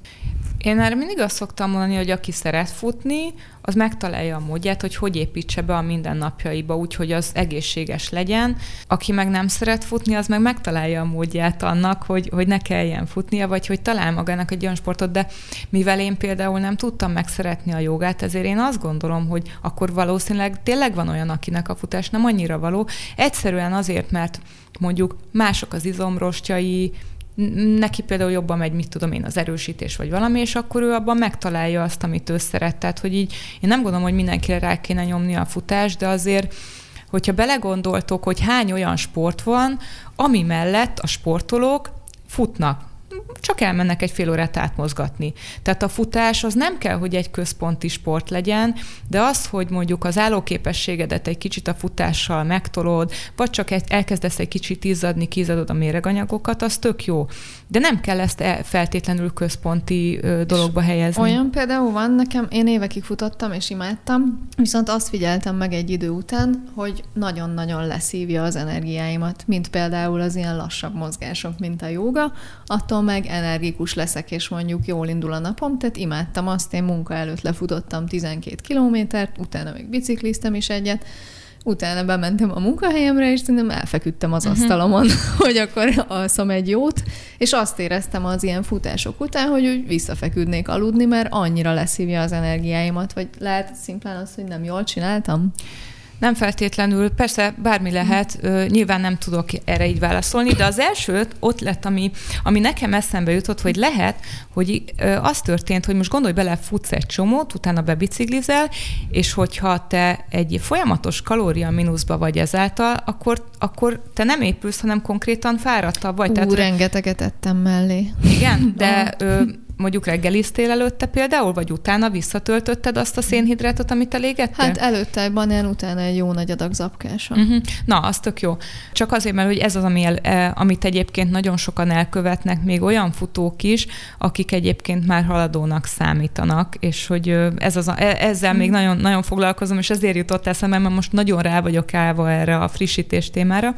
S3: Én erre mindig azt szoktam mondani, hogy aki szeret futni, az megtalálja a módját, hogy hogy építse be a mindennapjaiba, úgy, hogy az egészséges legyen. Aki meg nem szeret futni, az meg megtalálja a módját annak, hogy, hogy ne kelljen futnia, vagy hogy talál magának egy olyan sportot, de mivel én például nem tudtam megszeretni a jogát, ezért én azt gondolom, hogy akkor valószínűleg tényleg van olyan, akinek a futás nem annyira való. Egyszerűen azért, mert mondjuk mások az izomrostjai, neki például jobban megy, mit tudom én, az erősítés vagy valami, és akkor ő abban megtalálja azt, amit ő szeret. Tehát, hogy így én nem gondolom, hogy mindenkire rá kéne nyomni a futás, de azért hogyha belegondoltok, hogy hány olyan sport van, ami mellett a sportolók futnak csak elmennek egy fél órát átmozgatni. Tehát a futás az nem kell, hogy egy központi sport legyen, de az, hogy mondjuk az állóképességedet egy kicsit a futással megtolod, vagy csak elkezdesz egy kicsit izzadni, kizadod a méreganyagokat, az tök jó. De nem kell ezt e- feltétlenül központi dologba helyezni.
S2: Olyan például van nekem, én évekig futottam és imádtam, viszont azt figyeltem meg egy idő után, hogy nagyon-nagyon leszívja az energiáimat, mint például az ilyen lassabb mozgások, mint a joga, attól meg energikus leszek, és mondjuk jól indul a napom, tehát imádtam azt, én munka előtt lefutottam 12 kilométert, utána még bicikliztem is egyet, utána bementem a munkahelyemre, és szerintem elfeküdtem az uh-huh. asztalomon, *laughs* hogy akkor alszom egy jót, és azt éreztem az ilyen futások után, hogy úgy visszafeküdnék aludni, mert annyira leszívja az energiáimat, vagy lehet szimplán az, hogy nem jól csináltam.
S3: Nem feltétlenül, persze bármi lehet, uh, nyilván nem tudok erre így válaszolni, de az első ott lett, ami, ami nekem eszembe jutott, hogy lehet, hogy uh, az történt, hogy most gondolj bele, futsz egy csomót, utána bebiciklizel, és hogyha te egy folyamatos kalória mínuszba vagy ezáltal, akkor, akkor te nem épülsz, hanem konkrétan fáradtabb vagy.
S2: Ú, Tehát, rengeteget ettem mellé.
S3: Igen, de... uh, mondjuk reggeliztél előtte például, vagy utána visszatöltötted azt a szénhidrátot, amit elégettél?
S2: Hát előtte egy banán, utána egy jó nagy adag zapkása.
S3: Uh-huh. Na, az tök jó. Csak azért, mert hogy ez az, ami el, e, amit egyébként nagyon sokan elkövetnek, még olyan futók is, akik egyébként már haladónak számítanak, és hogy ez az, a, e, ezzel uh-huh. még nagyon, nagyon foglalkozom, és ezért jutott eszembe, mert most nagyon rá vagyok állva erre a frissítés témára,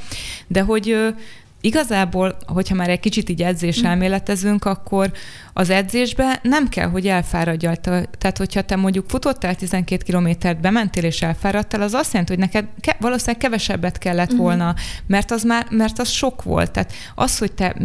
S3: de hogy Igazából, hogyha már egy kicsit így edzés elméletezünk, akkor az edzésbe nem kell, hogy elfáradjál. Tehát, hogyha te mondjuk futottál 12 kilométert, bementél és elfáradtál, az azt jelenti, hogy neked ke- valószínűleg kevesebbet kellett uh-huh. volna, mert az már, mert az sok volt. Tehát az, hogy te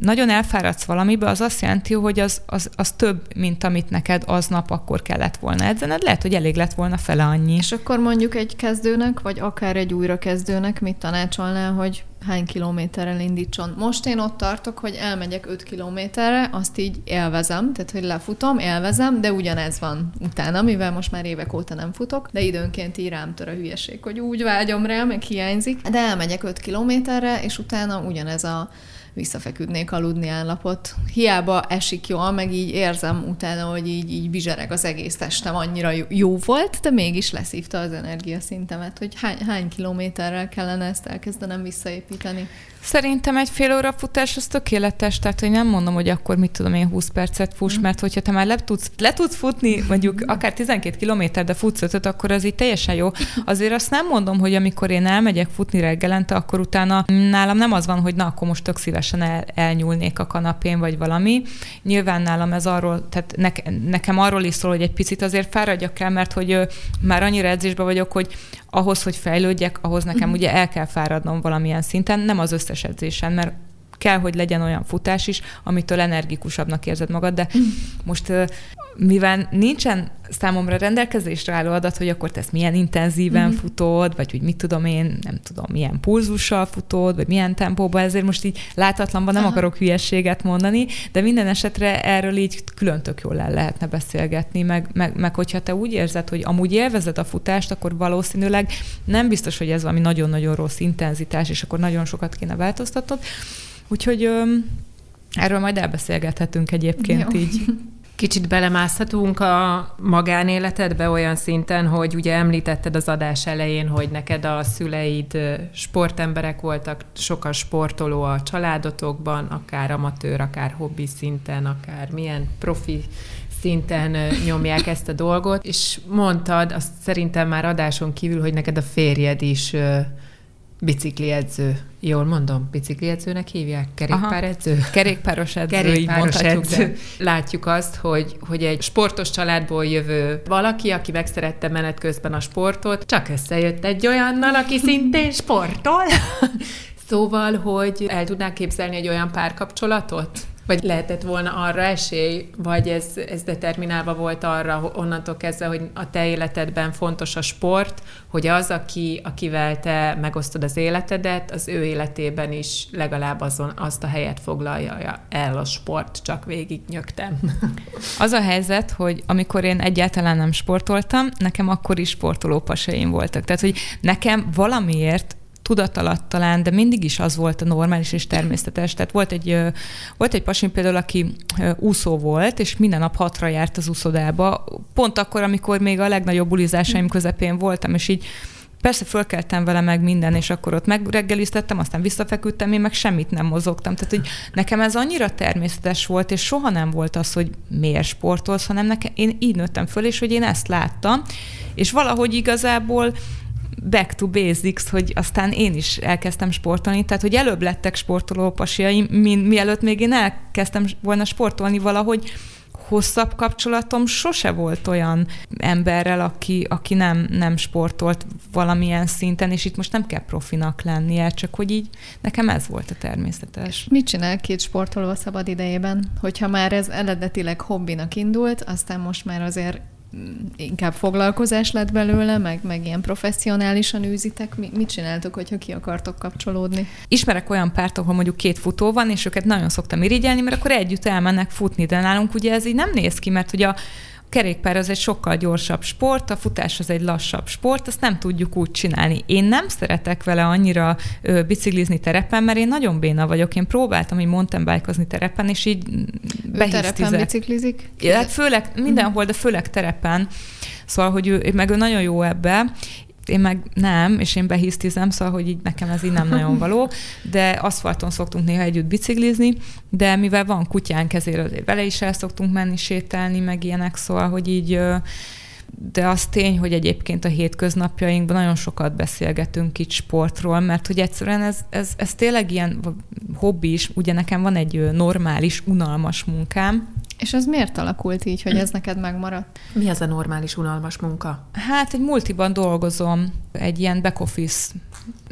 S3: nagyon elfáradsz valamibe, az azt jelenti, hogy az, az, az több, mint amit neked aznap akkor kellett volna edzened. Lehet, hogy elég lett volna fele annyi.
S2: És akkor mondjuk egy kezdőnek, vagy akár egy újrakezdőnek mit tanácsolnál, hogy hány kilométerrel indítson. Most én ott tartok, hogy elmegyek 5 kilométerre, azt így élvezem, tehát hogy lefutom, élvezem, de ugyanez van utána, mivel most már évek óta nem futok, de időnként így rám tör a hülyeség, hogy úgy vágyom rá, meg hiányzik, de elmegyek 5 kilométerre, és utána ugyanez a visszafeküdnék aludni állapot. Hiába esik jól, meg így érzem utána, hogy így, így bizsereg az egész testem, annyira jó volt, de mégis leszívta az energiaszintemet, hogy hány, hány kilométerrel kellene ezt elkezdenem visszaépíteni.
S3: Szerintem egy fél óra futás az tökéletes, tehát én nem mondom, hogy akkor mit tudom én 20 percet fuss, mm. mert hogyha te már le tudsz, le tudsz futni, mondjuk akár 12 kilométer, de futsz ötöt, akkor az így teljesen jó. Azért azt nem mondom, hogy amikor én elmegyek futni reggelente, akkor utána nálam nem az van, hogy na, akkor most tök szívesen el, elnyúlnék a kanapén, vagy valami. Nyilván nálam ez arról, tehát ne, nekem arról is szól, hogy egy picit azért fáradjak el, mert hogy ö, már annyira edzésben vagyok, hogy ahhoz, hogy fejlődjek, ahhoz nekem ugye el kell fáradnom valamilyen szinten, nem az összes edzésen, mert kell, hogy legyen olyan futás is, amitől energikusabbnak érzed magad, de most mivel nincsen számomra rendelkezésre álló adat, hogy akkor te ezt milyen intenzíven mm-hmm. futod, vagy hogy mit tudom én, nem tudom, milyen pulzussal futod, vagy milyen tempóban, ezért most így látatlanban nem Aha. akarok hülyességet mondani, de minden esetre erről így külön tök jól el lehetne beszélgetni, meg, meg, meg hogyha te úgy érzed, hogy amúgy élvezed a futást, akkor valószínűleg nem biztos, hogy ez valami nagyon-nagyon rossz intenzitás, és akkor nagyon sokat kéne változtatnod. Úgyhogy öm, erről majd elbeszélgethetünk egyébként Jó. így. *laughs*
S1: Kicsit belemászhatunk a magánéletedbe olyan szinten, hogy ugye említetted az adás elején, hogy neked a szüleid sportemberek voltak, sokan sportoló a családotokban, akár amatőr, akár hobbi szinten, akár milyen profi szinten nyomják ezt a dolgot, és mondtad, azt szerintem már adáson kívül, hogy neked a férjed is bicikli edző. Jól mondom, bicikli edzőnek hívják? Kerékpáredző?
S3: Aha. Kerékpáros edző, Kerékpáros edző.
S1: Látjuk azt, hogy, hogy egy sportos családból jövő valaki, aki megszerette menet közben a sportot, csak összejött egy olyannal, aki szintén sportol. *laughs* szóval, hogy el tudnák képzelni egy olyan párkapcsolatot? Vagy lehetett volna arra esély, vagy ez, ez determinálva volt arra onnantól kezdve, hogy a te életedben fontos a sport, hogy az, aki, akivel te megosztod az életedet, az ő életében is legalább azon, azt a helyet foglalja el a sport, csak végig nyögtem. *laughs*
S3: Az a helyzet, hogy amikor én egyáltalán nem sportoltam, nekem akkor is sportoló pasaim voltak. Tehát, hogy nekem valamiért tudatalatt talán, de mindig is az volt a normális és természetes. Tehát volt egy, volt egy pasim például, aki úszó volt, és minden nap hatra járt az úszodába, pont akkor, amikor még a legnagyobb bulizásaim közepén voltam, és így Persze fölkeltem vele meg minden, és akkor ott megreggeliztettem, aztán visszafeküdtem, én meg semmit nem mozogtam. Tehát, hogy nekem ez annyira természetes volt, és soha nem volt az, hogy miért sportolsz, hanem nekem, én így nőttem föl, és hogy én ezt láttam, és valahogy igazából back to basics, hogy aztán én is elkezdtem sportolni, tehát hogy előbb lettek sportoló pasiaim, mint mielőtt még én elkezdtem volna sportolni valahogy, hosszabb kapcsolatom sose volt olyan emberrel, aki, aki nem, nem sportolt valamilyen szinten, és itt most nem kell profinak lennie, csak hogy így nekem ez volt a természetes.
S2: Mit csinál két sportoló a szabad idejében? Hogyha már ez eredetileg hobbinak indult, aztán most már azért inkább foglalkozás lett belőle, meg, meg ilyen professzionálisan űzitek. Mi, mit csináltok, hogyha ki akartok kapcsolódni?
S3: Ismerek olyan párt, ahol mondjuk két futó van, és őket nagyon szoktam irigyelni, mert akkor együtt elmennek futni, de nálunk ugye ez így nem néz ki, mert ugye a kerékpár az egy sokkal gyorsabb sport, a futás az egy lassabb sport, azt nem tudjuk úgy csinálni. Én nem szeretek vele annyira ö, biciklizni terepen, mert én nagyon béna vagyok. Én próbáltam így mountain bike terepen, és így
S2: behisztizek. Terepen biciklizik?
S3: Ja, hát főleg mindenhol, de főleg terepen. Szóval, hogy ő, meg ő nagyon jó ebbe, én meg nem, és én behisztizem, szóval, hogy így nekem ez így nem nagyon *laughs* való, de aszfalton szoktunk néha együtt biciklizni, de mivel van kutyánk, ezért azért vele is el szoktunk menni sétálni, meg ilyenek, szóval, hogy így de az tény, hogy egyébként a hétköznapjainkban nagyon sokat beszélgetünk itt sportról, mert hogy egyszerűen ez, ez, ez tényleg ilyen hobbi is, ugye nekem van egy normális, unalmas munkám,
S2: és ez miért alakult így, hogy ez neked megmaradt?
S1: Mi az a normális, unalmas munka?
S3: Hát egy multiban dolgozom, egy ilyen back office.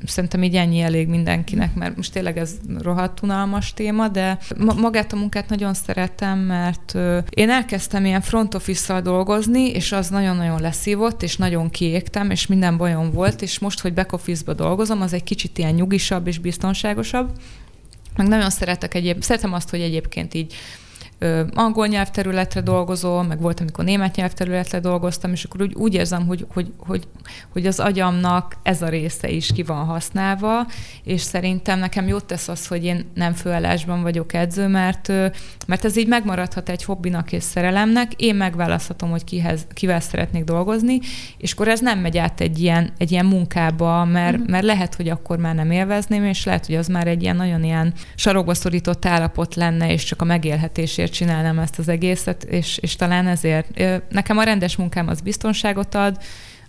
S3: Szerintem így ennyi elég mindenkinek, mert most tényleg ez rohadt unalmas téma, de magát a munkát nagyon szeretem, mert én elkezdtem ilyen front office dolgozni, és az nagyon-nagyon leszívott, és nagyon kiégtem, és minden bajom volt, és most, hogy back office-ba dolgozom, az egy kicsit ilyen nyugisabb és biztonságosabb. Meg nagyon szeretek egyéb, szeretem azt, hogy egyébként így angol nyelvterületre dolgozom, meg volt, amikor német nyelvterületre dolgoztam, és akkor úgy, úgy érzem, hogy, hogy, hogy, hogy az agyamnak ez a része is ki van használva, és szerintem nekem jót tesz az, hogy én nem főállásban vagyok edző, mert, mert ez így megmaradhat egy hobbinak és szerelemnek, én megválaszthatom, hogy kihez, kivel szeretnék dolgozni, és akkor ez nem megy át egy ilyen, egy ilyen munkába, mert, uh-huh. mert lehet, hogy akkor már nem élvezném, és lehet, hogy az már egy ilyen nagyon ilyen sarokba szorított állapot lenne, és csak a megélhetésért ezért csinálnám ezt az egészet, és, és talán ezért. Nekem a rendes munkám az biztonságot ad,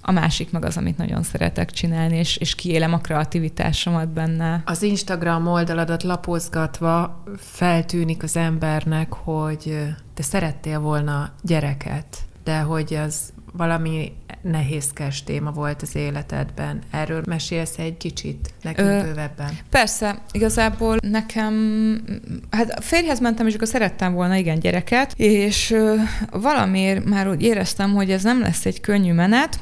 S3: a másik meg az, amit nagyon szeretek csinálni, és, és kiélem a kreativitásomat benne.
S1: Az Instagram oldaladat lapozgatva feltűnik az embernek, hogy te szerettél volna gyereket, de hogy az valami nehézkes téma volt az életedben. Erről mesélsz egy kicsit nekünk Ö, bővebben?
S3: Persze, igazából nekem, hát férjhez mentem, és akkor szerettem volna igen gyereket, és valamiért már úgy éreztem, hogy ez nem lesz egy könnyű menet,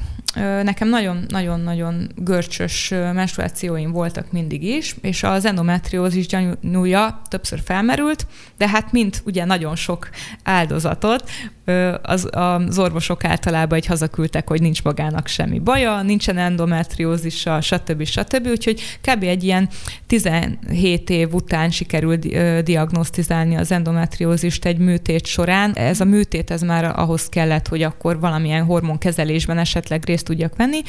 S3: Nekem nagyon-nagyon-nagyon görcsös menstruációim voltak mindig is, és az endometriózis gyanúja többször felmerült, de hát mint ugye nagyon sok áldozatot, az, az orvosok általában egy hazaküldtek, hogy nincs magának semmi baja, nincsen endometriózisa, stb. stb. Úgyhogy kb. egy ilyen 17 év után sikerült diagnosztizálni az endometriózist egy műtét során. Ez a műtét ez már ahhoz kellett, hogy akkor valamilyen hormonkezelésben esetleg részt tudjak venni,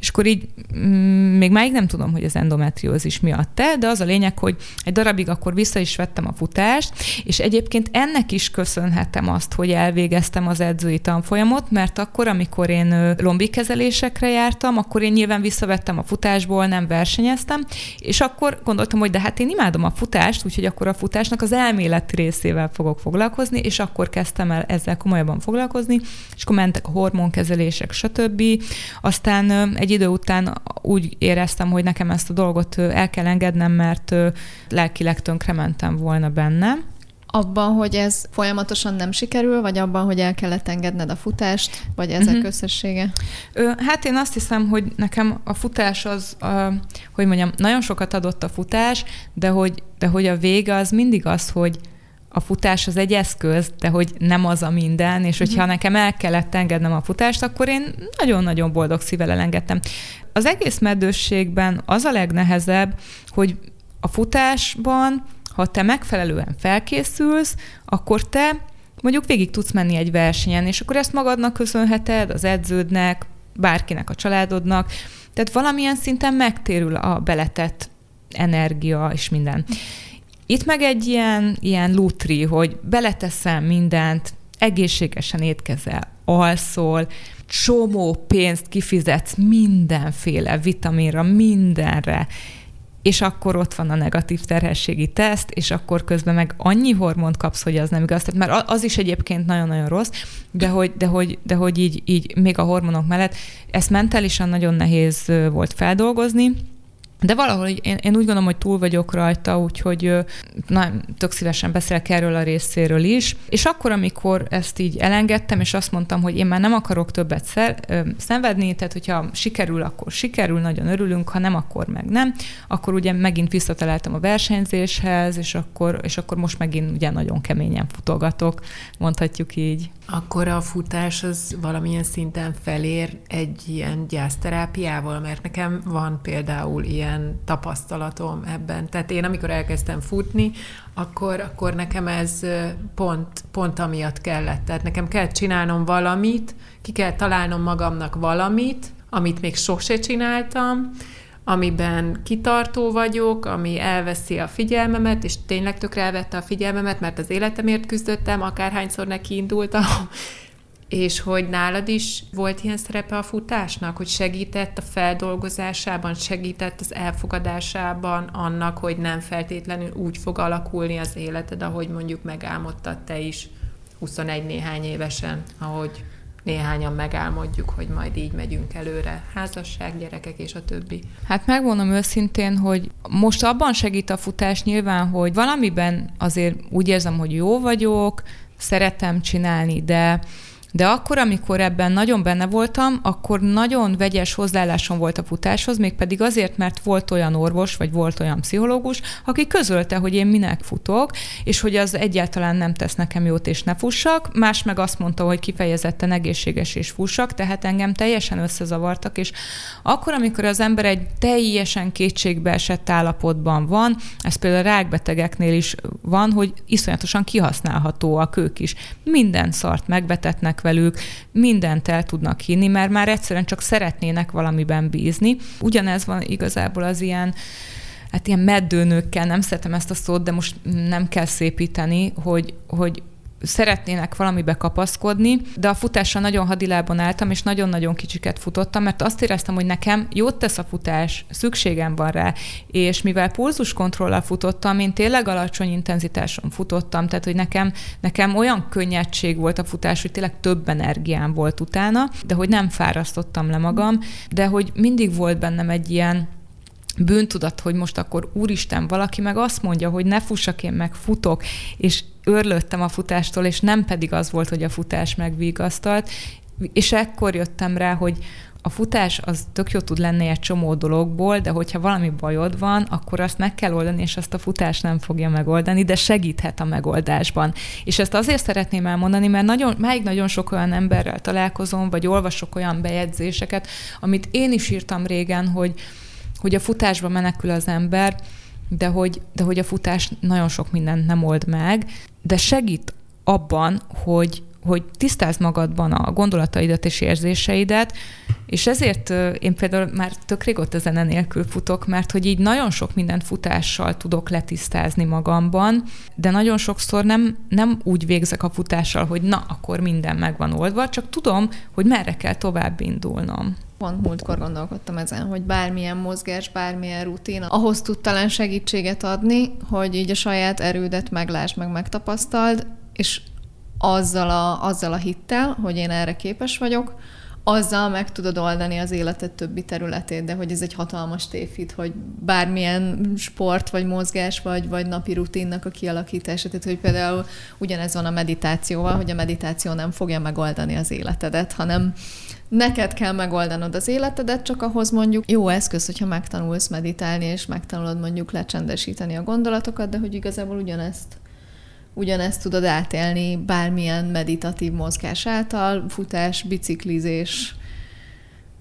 S3: és akkor így mm, még máig nem tudom, hogy az endometriózis miatt te, de az a lényeg, hogy egy darabig akkor vissza is vettem a futást, és egyébként ennek is köszönhetem azt, hogy elvégeztem az edzői tanfolyamot, mert akkor, amikor én lombikezelésekre jártam, akkor én nyilván visszavettem a futásból, nem versenyeztem, és akkor gondoltam, hogy de hát én imádom a futást, úgyhogy akkor a futásnak az elméleti részével fogok foglalkozni, és akkor kezdtem el ezzel komolyabban foglalkozni, és akkor mentek a hormonkezelések, stb. Aztán egy idő után úgy éreztem, hogy nekem ezt a dolgot el kell engednem, mert lelkileg mentem volna benne.
S2: Abban, hogy ez folyamatosan nem sikerül, vagy abban, hogy el kellett engedned a futást, vagy ezek uh-huh. összessége?
S3: Hát én azt hiszem, hogy nekem a futás az, a, hogy mondjam, nagyon sokat adott a futás, de hogy, de hogy a vége az mindig az, hogy a futás az egy eszköz, de hogy nem az a minden, és hogyha uh-huh. nekem el kellett engednem a futást, akkor én nagyon-nagyon boldog szívvel elengedtem. Az egész meddősségben az a legnehezebb, hogy a futásban, ha te megfelelően felkészülsz, akkor te mondjuk végig tudsz menni egy versenyen, és akkor ezt magadnak köszönheted, az edződnek, bárkinek a családodnak, tehát valamilyen szinten megtérül a beletett energia és minden. Itt meg egy ilyen, ilyen lutri, hogy beleteszem mindent, egészségesen étkezel, alszol, csomó pénzt kifizetsz mindenféle vitaminra, mindenre, és akkor ott van a negatív terhességi teszt, és akkor közben meg annyi hormont kapsz, hogy az nem igaz. Tehát mert az is egyébként nagyon-nagyon rossz, de hogy, de hogy, de hogy így, így még a hormonok mellett ezt mentálisan nagyon nehéz volt feldolgozni, de valahol én, én úgy gondolom, hogy túl vagyok rajta, úgyhogy na, tök szívesen beszélek erről a részéről is. És akkor, amikor ezt így elengedtem, és azt mondtam, hogy én már nem akarok többet szer, ö, szenvedni, tehát hogyha sikerül, akkor sikerül, nagyon örülünk, ha nem, akkor meg nem, akkor ugye megint visszataláltam a versenyzéshez, és akkor, és akkor most megint ugye nagyon keményen futogatok, mondhatjuk így.
S1: Akkor a futás az valamilyen szinten felér egy ilyen gyászterápiával, mert nekem van például ilyen tapasztalatom ebben. Tehát én amikor elkezdtem futni, akkor, akkor nekem ez pont, pont amiatt kellett. Tehát nekem kell csinálnom valamit, ki kell találnom magamnak valamit, amit még sose csináltam, amiben kitartó vagyok, ami elveszi a figyelmemet, és tényleg tökre elvette a figyelmemet, mert az életemért küzdöttem, akárhányszor neki indultam, *laughs* és hogy nálad is volt ilyen szerepe a futásnak, hogy segített a feldolgozásában, segített az elfogadásában annak, hogy nem feltétlenül úgy fog alakulni az életed, ahogy mondjuk megálmodtad te is 21 néhány évesen, ahogy néhányan megálmodjuk, hogy majd így megyünk előre. Házasság, gyerekek és a többi.
S3: Hát megmondom őszintén, hogy most abban segít a futás nyilván, hogy valamiben azért úgy érzem, hogy jó vagyok, szeretem csinálni, de de akkor, amikor ebben nagyon benne voltam, akkor nagyon vegyes hozzáállásom volt a futáshoz, mégpedig azért, mert volt olyan orvos, vagy volt olyan pszichológus, aki közölte, hogy én minek futok, és hogy az egyáltalán nem tesz nekem jót, és ne fussak. Más meg azt mondta, hogy kifejezetten egészséges és fussak, tehát engem teljesen összezavartak, és akkor, amikor az ember egy teljesen kétségbe esett állapotban van, ez például rákbetegeknél is van, hogy iszonyatosan kihasználhatóak ők is. Minden szart megbetetnek velük, mindent el tudnak hinni, mert már egyszerűen csak szeretnének valamiben bízni. Ugyanez van igazából az ilyen hát ilyen meddőnőkkel, nem szeretem ezt a szót, de most nem kell szépíteni, hogy, hogy szeretnének valamibe kapaszkodni, de a futással nagyon hadilában álltam, és nagyon-nagyon kicsiket futottam, mert azt éreztem, hogy nekem jót tesz a futás, szükségem van rá, és mivel pulzuskontrollal futottam, én tényleg alacsony intenzitáson futottam, tehát hogy nekem, nekem olyan könnyedség volt a futás, hogy tényleg több energiám volt utána, de hogy nem fárasztottam le magam, de hogy mindig volt bennem egy ilyen bűntudat, hogy most akkor úristen, valaki meg azt mondja, hogy ne fussak, én meg futok, és örlöttem a futástól, és nem pedig az volt, hogy a futás megvigasztalt, és ekkor jöttem rá, hogy a futás az tök jó tud lenni egy csomó dologból, de hogyha valami bajod van, akkor azt meg kell oldani, és azt a futás nem fogja megoldani, de segíthet a megoldásban. És ezt azért szeretném elmondani, mert nagyon, máig nagyon sok olyan emberrel találkozom, vagy olvasok olyan bejegyzéseket, amit én is írtam régen, hogy, hogy a futásba menekül az ember, de hogy, de hogy a futás nagyon sok mindent nem old meg, de segít abban, hogy, hogy tisztázd magadban a gondolataidat és érzéseidet, és ezért én például már tök régóta zene nélkül futok, mert hogy így nagyon sok mindent futással tudok letisztázni magamban, de nagyon sokszor nem, nem úgy végzek a futással, hogy na, akkor minden meg van oldva, csak tudom, hogy merre kell tovább indulnom.
S2: Pont múltkor gondolkodtam ezen, hogy bármilyen mozgás, bármilyen rutin, ahhoz tud talán segítséget adni, hogy így a saját erődet meglásd, meg megtapasztald, és azzal a, azzal a hittel, hogy én erre képes vagyok, azzal meg tudod oldani az életed többi területét, de hogy ez egy hatalmas tévhit, hogy bármilyen sport, vagy mozgás, vagy, vagy napi rutinnak a kialakítása, tehát hogy például ugyanez van a meditációval, hogy a meditáció nem fogja megoldani az életedet, hanem neked kell megoldanod az életedet, csak ahhoz mondjuk jó eszköz, hogyha megtanulsz meditálni, és megtanulod mondjuk lecsendesíteni a gondolatokat, de hogy igazából ugyanezt ugyanezt tudod átélni bármilyen meditatív mozgás által, futás, biciklizés,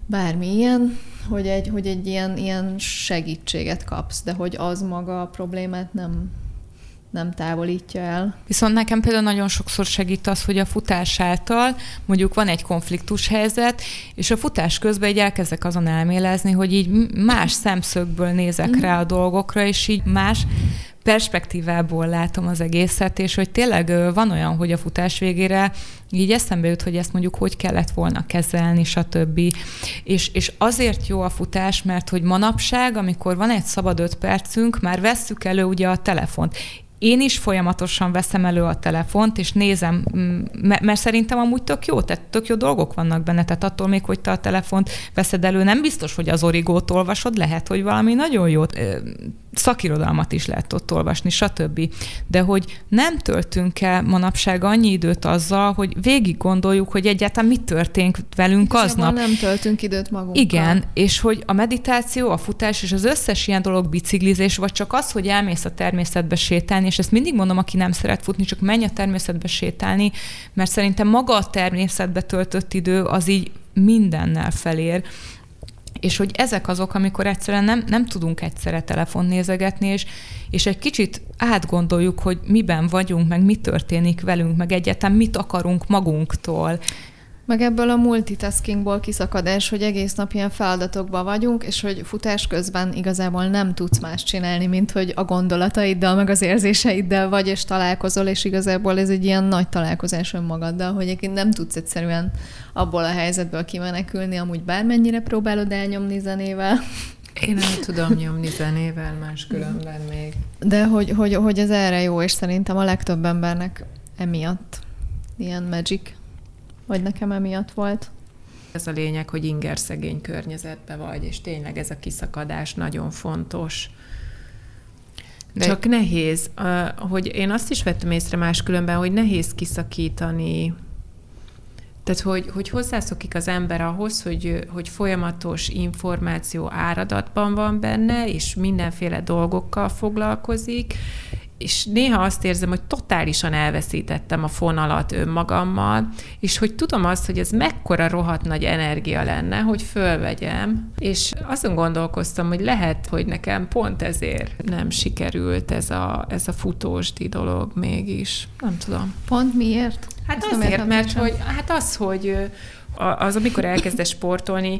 S2: bármi ilyen, hogy egy, hogy egy ilyen, ilyen segítséget kapsz, de hogy az maga a problémát nem, nem távolítja el.
S3: Viszont nekem például nagyon sokszor segít az, hogy a futás által mondjuk van egy konfliktus helyzet, és a futás közben így elkezdek azon elmélezni, hogy így más szemszögből nézek rá a dolgokra, és így más perspektívából látom az egészet, és hogy tényleg van olyan, hogy a futás végére így eszembe jut, hogy ezt mondjuk hogy kellett volna kezelni, stb. És, és azért jó a futás, mert hogy manapság, amikor van egy szabad öt percünk, már vesszük elő ugye a telefont én is folyamatosan veszem elő a telefont, és nézem, mert szerintem amúgy tök jó, tehát tök jó dolgok vannak benne, tehát attól még, hogy te a telefont veszed elő, nem biztos, hogy az origót olvasod, lehet, hogy valami nagyon jót, szakirodalmat is lehet ott olvasni, stb. De hogy nem töltünk el manapság annyi időt azzal, hogy végig gondoljuk, hogy egyáltalán mi történt velünk
S2: és
S3: aznap.
S2: nem töltünk időt magunkkal.
S3: Igen, és hogy a meditáció, a futás és az összes ilyen dolog biciklizés, vagy csak az, hogy elmész a természetbe sétálni, és ezt mindig mondom, aki nem szeret futni, csak menj a természetbe sétálni, mert szerintem maga a természetbe töltött idő az így mindennel felér, és hogy ezek azok, amikor egyszerűen nem, nem tudunk egyszerre telefon nézegetni, és, és egy kicsit átgondoljuk, hogy miben vagyunk, meg mi történik velünk, meg egyáltalán mit akarunk magunktól.
S2: Meg ebből a multitaskingból kiszakadás, hogy egész nap ilyen feladatokban vagyunk, és hogy futás közben igazából nem tudsz más csinálni, mint hogy a gondolataiddal, meg az érzéseiddel vagy, és találkozol, és igazából ez egy ilyen nagy találkozás önmagaddal, hogy egyébként nem tudsz egyszerűen abból a helyzetből kimenekülni, amúgy bármennyire próbálod elnyomni zenével.
S1: Én nem tudom nyomni zenével máskülönben még.
S2: De hogy, hogy, hogy ez erre jó, és szerintem a legtöbb embernek emiatt ilyen magic vagy nekem emiatt volt.
S1: Ez a lényeg, hogy inger szegény környezetbe vagy, és tényleg ez a kiszakadás nagyon fontos. De... Csak nehéz, hogy én azt is vettem észre máskülönben, hogy nehéz kiszakítani tehát, hogy, hogy hozzászokik az ember ahhoz, hogy, hogy folyamatos információ áradatban van benne, és mindenféle dolgokkal foglalkozik, és néha azt érzem, hogy totálisan elveszítettem a fonalat önmagammal, és hogy tudom azt, hogy ez mekkora rohadt nagy energia lenne, hogy fölvegyem, és azon gondolkoztam, hogy lehet, hogy nekem pont ezért nem sikerült ez a, ez a futósdi dolog mégis. Nem tudom.
S2: Pont miért?
S1: Hát Ezt azért, mert hogy, hát az, hogy az, amikor elkezdesz sportolni,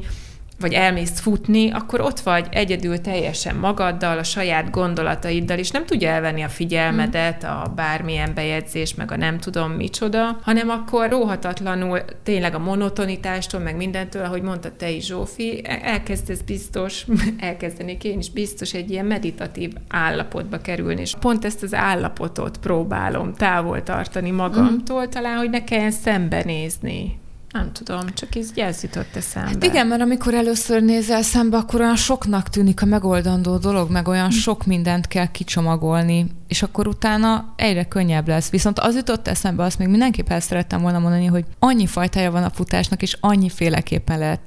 S1: vagy elmész futni, akkor ott vagy egyedül teljesen magaddal, a saját gondolataiddal, és nem tudja elvenni a figyelmedet, a bármilyen bejegyzés, meg a nem tudom micsoda, hanem akkor róhatatlanul tényleg a monotonitástól, meg mindentől, ahogy mondta te is, Zsófi, e- elkezdesz biztos, *laughs* elkezdenék én is biztos egy ilyen meditatív állapotba kerülni, és pont ezt az állapotot próbálom távol tartani magamtól, talán, hogy ne kelljen szembenézni nem tudom, csak ez jelzított eszembe. Hát
S3: igen, mert amikor először nézel szembe, akkor olyan soknak tűnik a megoldandó dolog, meg olyan sok mindent kell kicsomagolni, és akkor utána egyre könnyebb lesz. Viszont az jutott eszembe, azt még mindenképp el szerettem volna mondani, hogy annyi fajtája van a futásnak, és annyi féleképpen lehet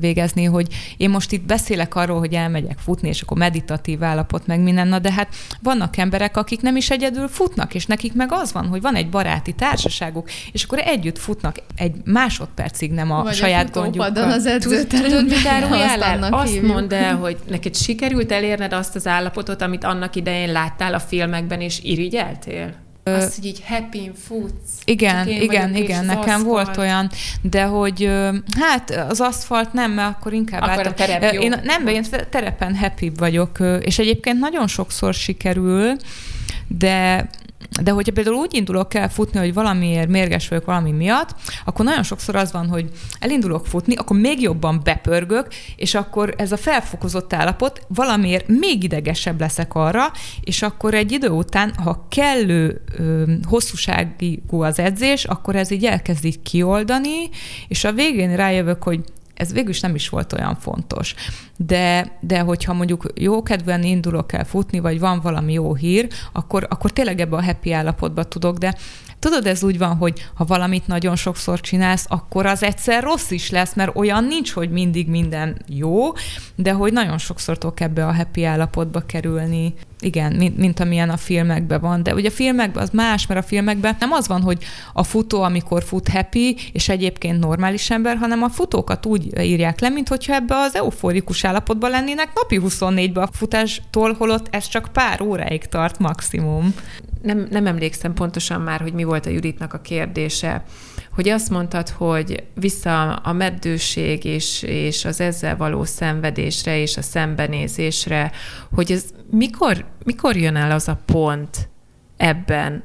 S3: végezni, hogy én most itt beszélek arról, hogy elmegyek futni, és akkor meditatív állapot, meg minden, na de hát vannak emberek, akik nem is egyedül futnak, és nekik meg az van, hogy van egy baráti társaságuk, és akkor együtt futnak egy másodpercig, nem a
S2: Vagy
S3: saját
S2: a gondjukkal. az edzőteremben.
S1: Tudod, Azt mondd el, hogy neked sikerült elérned azt az állapotot, amit annak idején láttál a filmekben, és irigyeltél? Azt, hogy így happy futsz.
S3: Igen, igen, igen, nekem aszfalt. volt olyan, de hogy hát az aszfalt nem, mert akkor inkább
S1: akkor a terep jó.
S3: Én, nem, én terepen happy vagyok, és egyébként nagyon sokszor sikerül, de de hogyha például úgy indulok el futni, hogy valamiért mérges vagyok valami miatt, akkor nagyon sokszor az van, hogy elindulok futni, akkor még jobban bepörgök, és akkor ez a felfokozott állapot valamiért még idegesebb leszek arra, és akkor egy idő után, ha kellő ö, hosszúságú az edzés, akkor ez így elkezd így kioldani, és a végén rájövök, hogy ez végül is nem is volt olyan fontos. De, de hogyha mondjuk jókedven indulok el futni, vagy van valami jó hír, akkor, akkor tényleg ebbe a happy állapotba tudok, de Tudod, ez úgy van, hogy ha valamit nagyon sokszor csinálsz, akkor az egyszer rossz is lesz, mert olyan nincs, hogy mindig minden jó, de hogy nagyon sokszor tudok ebbe a happy állapotba kerülni. Igen, mint, mint amilyen a filmekben van. De ugye a filmekben az más, mert a filmekben nem az van, hogy a futó, amikor fut happy, és egyébként normális ember, hanem a futókat úgy írják le, mint hogyha ebbe az euforikus állapotban lennének napi 24-ben a futástól, holott ez csak pár óráig tart maximum.
S1: Nem, nem emlékszem pontosan már, hogy mi volt a Juditnak a kérdése, hogy azt mondtad, hogy vissza a meddőség és, és az ezzel való szenvedésre és a szembenézésre, hogy ez mikor, mikor jön el az a pont ebben,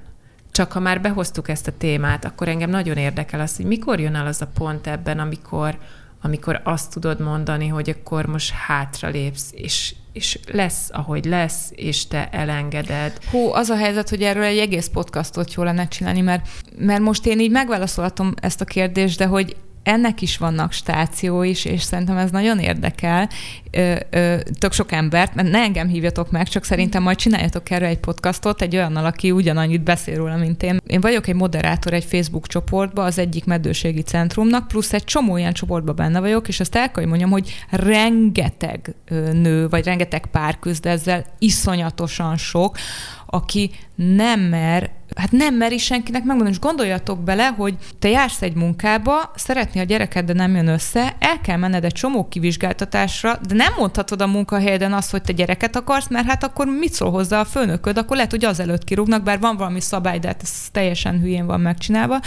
S1: csak ha már behoztuk ezt a témát, akkor engem nagyon érdekel az, hogy mikor jön el az a pont ebben, amikor, amikor azt tudod mondani, hogy akkor most hátralépsz, és, és lesz, ahogy lesz, és te elengeded.
S3: Hú, az a helyzet, hogy erről egy egész podcastot jó lenne csinálni, mert, mert most én így megválaszolhatom ezt a kérdést, de hogy ennek is vannak stáció is, és szerintem ez nagyon érdekel ö, ö, tök sok embert, mert ne engem hívjatok meg, csak szerintem majd csináljatok erről egy podcastot egy olyannal, aki ugyanannyit beszél róla, mint én. Én vagyok egy moderátor egy Facebook csoportba, az egyik meddőségi centrumnak, plusz egy csomó ilyen csoportban benne vagyok, és azt el kell, hogy mondjam, hogy rengeteg nő, vagy rengeteg pár küzd ezzel, iszonyatosan sok, aki nem mer hát nem meri senkinek megmondani. És gondoljatok bele, hogy te jársz egy munkába, szeretné a gyereked, de nem jön össze, el kell menned egy csomó kivizsgáltatásra, de nem mondhatod a munkahelyeden azt, hogy te gyereket akarsz, mert hát akkor mit szól hozzá a főnököd, akkor lehet, hogy azelőtt kirúgnak, bár van valami szabály, de hát ez teljesen hülyén van megcsinálva.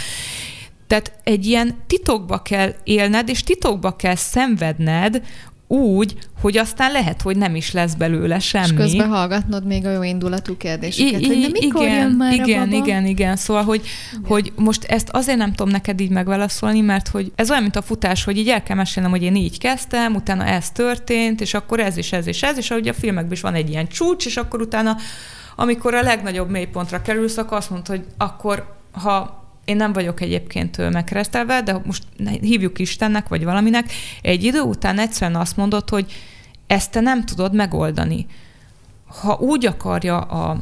S3: Tehát egy ilyen titokba kell élned, és titokba kell szenvedned úgy, hogy aztán lehet, hogy nem is lesz belőle semmi. És
S2: közben hallgatnod még a jó indulatú kérdéseket, I- hogy na mikor igen, jön már
S3: igen,
S2: a baba?
S3: igen, igen. Szóval, hogy, igen. hogy most ezt azért nem tudom neked így megválaszolni, mert hogy ez olyan, mint a futás, hogy így el kell mesélnem, hogy én így kezdtem, utána ez történt, és akkor ez és ez és ez, és ahogy a filmekben is van egy ilyen csúcs, és akkor utána, amikor a legnagyobb mélypontra kerülsz, akkor azt mondod, hogy akkor ha én nem vagyok egyébként megkeresztelve, de most hívjuk Istennek, vagy valaminek, egy idő után egyszerűen azt mondod, hogy ezt te nem tudod megoldani. Ha úgy akarja a,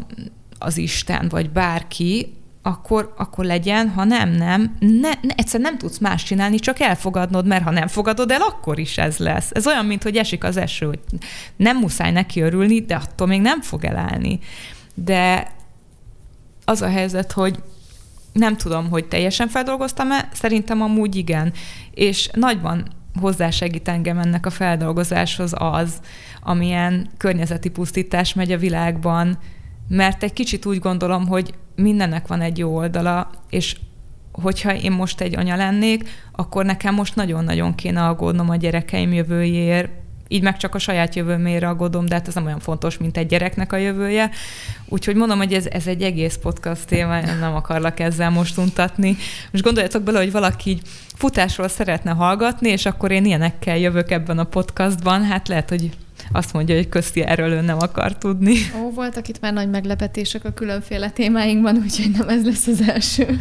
S3: az Isten, vagy bárki, akkor, akkor legyen, ha nem, nem, ne, ne, egyszer nem tudsz más csinálni, csak elfogadnod, mert ha nem fogadod el, akkor is ez lesz. Ez olyan, mint hogy esik az eső, hogy nem muszáj neki örülni, de attól még nem fog elállni. De az a helyzet, hogy nem tudom, hogy teljesen feldolgoztam-e, szerintem amúgy igen. És nagyban hozzásegít engem ennek a feldolgozáshoz az, amilyen környezeti pusztítás megy a világban, mert egy kicsit úgy gondolom, hogy mindennek van egy jó oldala, és hogyha én most egy anya lennék, akkor nekem most nagyon-nagyon kéne aggódnom a gyerekeim jövőjéért, így meg csak a saját jövőmére aggódom, de hát ez nem olyan fontos, mint egy gyereknek a jövője. Úgyhogy mondom, hogy ez, ez egy egész podcast téma, nem akarlak ezzel most untatni. Most gondoljatok bele, hogy valaki így futásról szeretne hallgatni, és akkor én ilyenekkel jövök ebben a podcastban, hát lehet, hogy azt mondja, hogy közti erről ön nem akar tudni.
S2: Ó, voltak itt már nagy meglepetések a különféle témáinkban, úgyhogy nem ez lesz az első.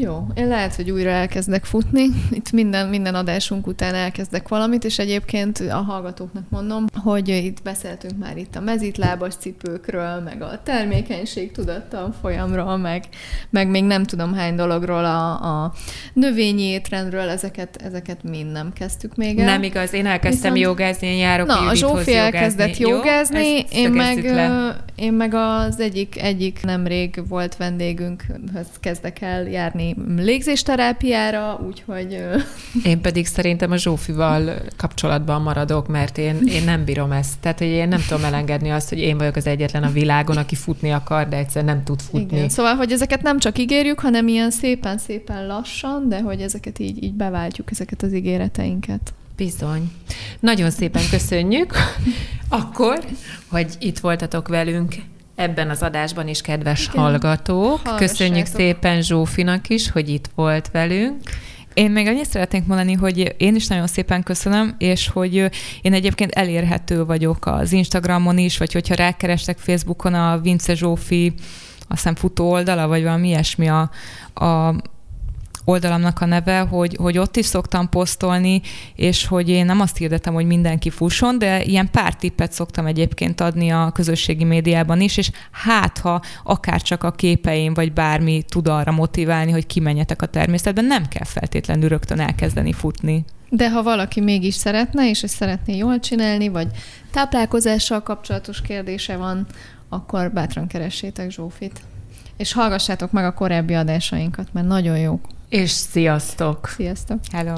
S2: Jó, én lehet, hogy újra elkezdek futni. Itt minden, minden adásunk után elkezdek valamit, és egyébként a hallgatóknak mondom, hogy itt beszéltünk már itt a mezitlábas cipőkről, meg a termékenység tudattal folyamról, meg, meg még nem tudom hány dologról, a, a növényi étrendről, ezeket, ezeket mind nem kezdtük még el.
S1: Nem igaz, én elkezdtem Viszont... jogázni, én járok
S2: Na, a Zsófi elkezdett jogázni, Jó, én meg, le. én meg az egyik, egyik nemrég volt vendégünkhöz kezdek el járni légzésterápiára, úgyhogy... *laughs*
S1: Én pedig szerintem a Zsófival kapcsolatban maradok, mert én, én nem bírom ezt. Tehát, hogy én nem tudom elengedni azt, hogy én vagyok az egyetlen a világon, aki futni akar, de egyszer nem tud futni. Igen.
S2: Szóval, hogy ezeket nem csak ígérjük, hanem ilyen szépen-szépen lassan, de hogy ezeket így, így beváltjuk, ezeket az ígéreteinket.
S1: Bizony. Nagyon szépen köszönjük *laughs* akkor, hogy itt voltatok velünk ebben az adásban is, kedves Igen. hallgatók. Hallgassátok. Köszönjük szépen Zsófinak is, hogy itt volt velünk.
S3: Én még annyit szeretnék mondani, hogy én is nagyon szépen köszönöm, és hogy én egyébként elérhető vagyok az Instagramon is, vagy hogyha rákerestek Facebookon a Vince Zsófi, azt hiszem futó oldala, vagy valami ilyesmi a, a oldalamnak a neve, hogy, hogy ott is szoktam posztolni, és hogy én nem azt hirdetem, hogy mindenki fusson, de ilyen pár tippet szoktam egyébként adni a közösségi médiában is, és hát ha akár csak a képeim, vagy bármi tud arra motiválni, hogy kimenjetek a természetben, nem kell feltétlenül rögtön elkezdeni futni.
S2: De ha valaki mégis szeretne, és ezt szeretné jól csinálni, vagy táplálkozással kapcsolatos kérdése van, akkor bátran keressétek Zsófit. És hallgassátok meg a korábbi adásainkat, mert nagyon jók.
S1: És sziasztok!
S2: Sziasztok!
S3: Hello!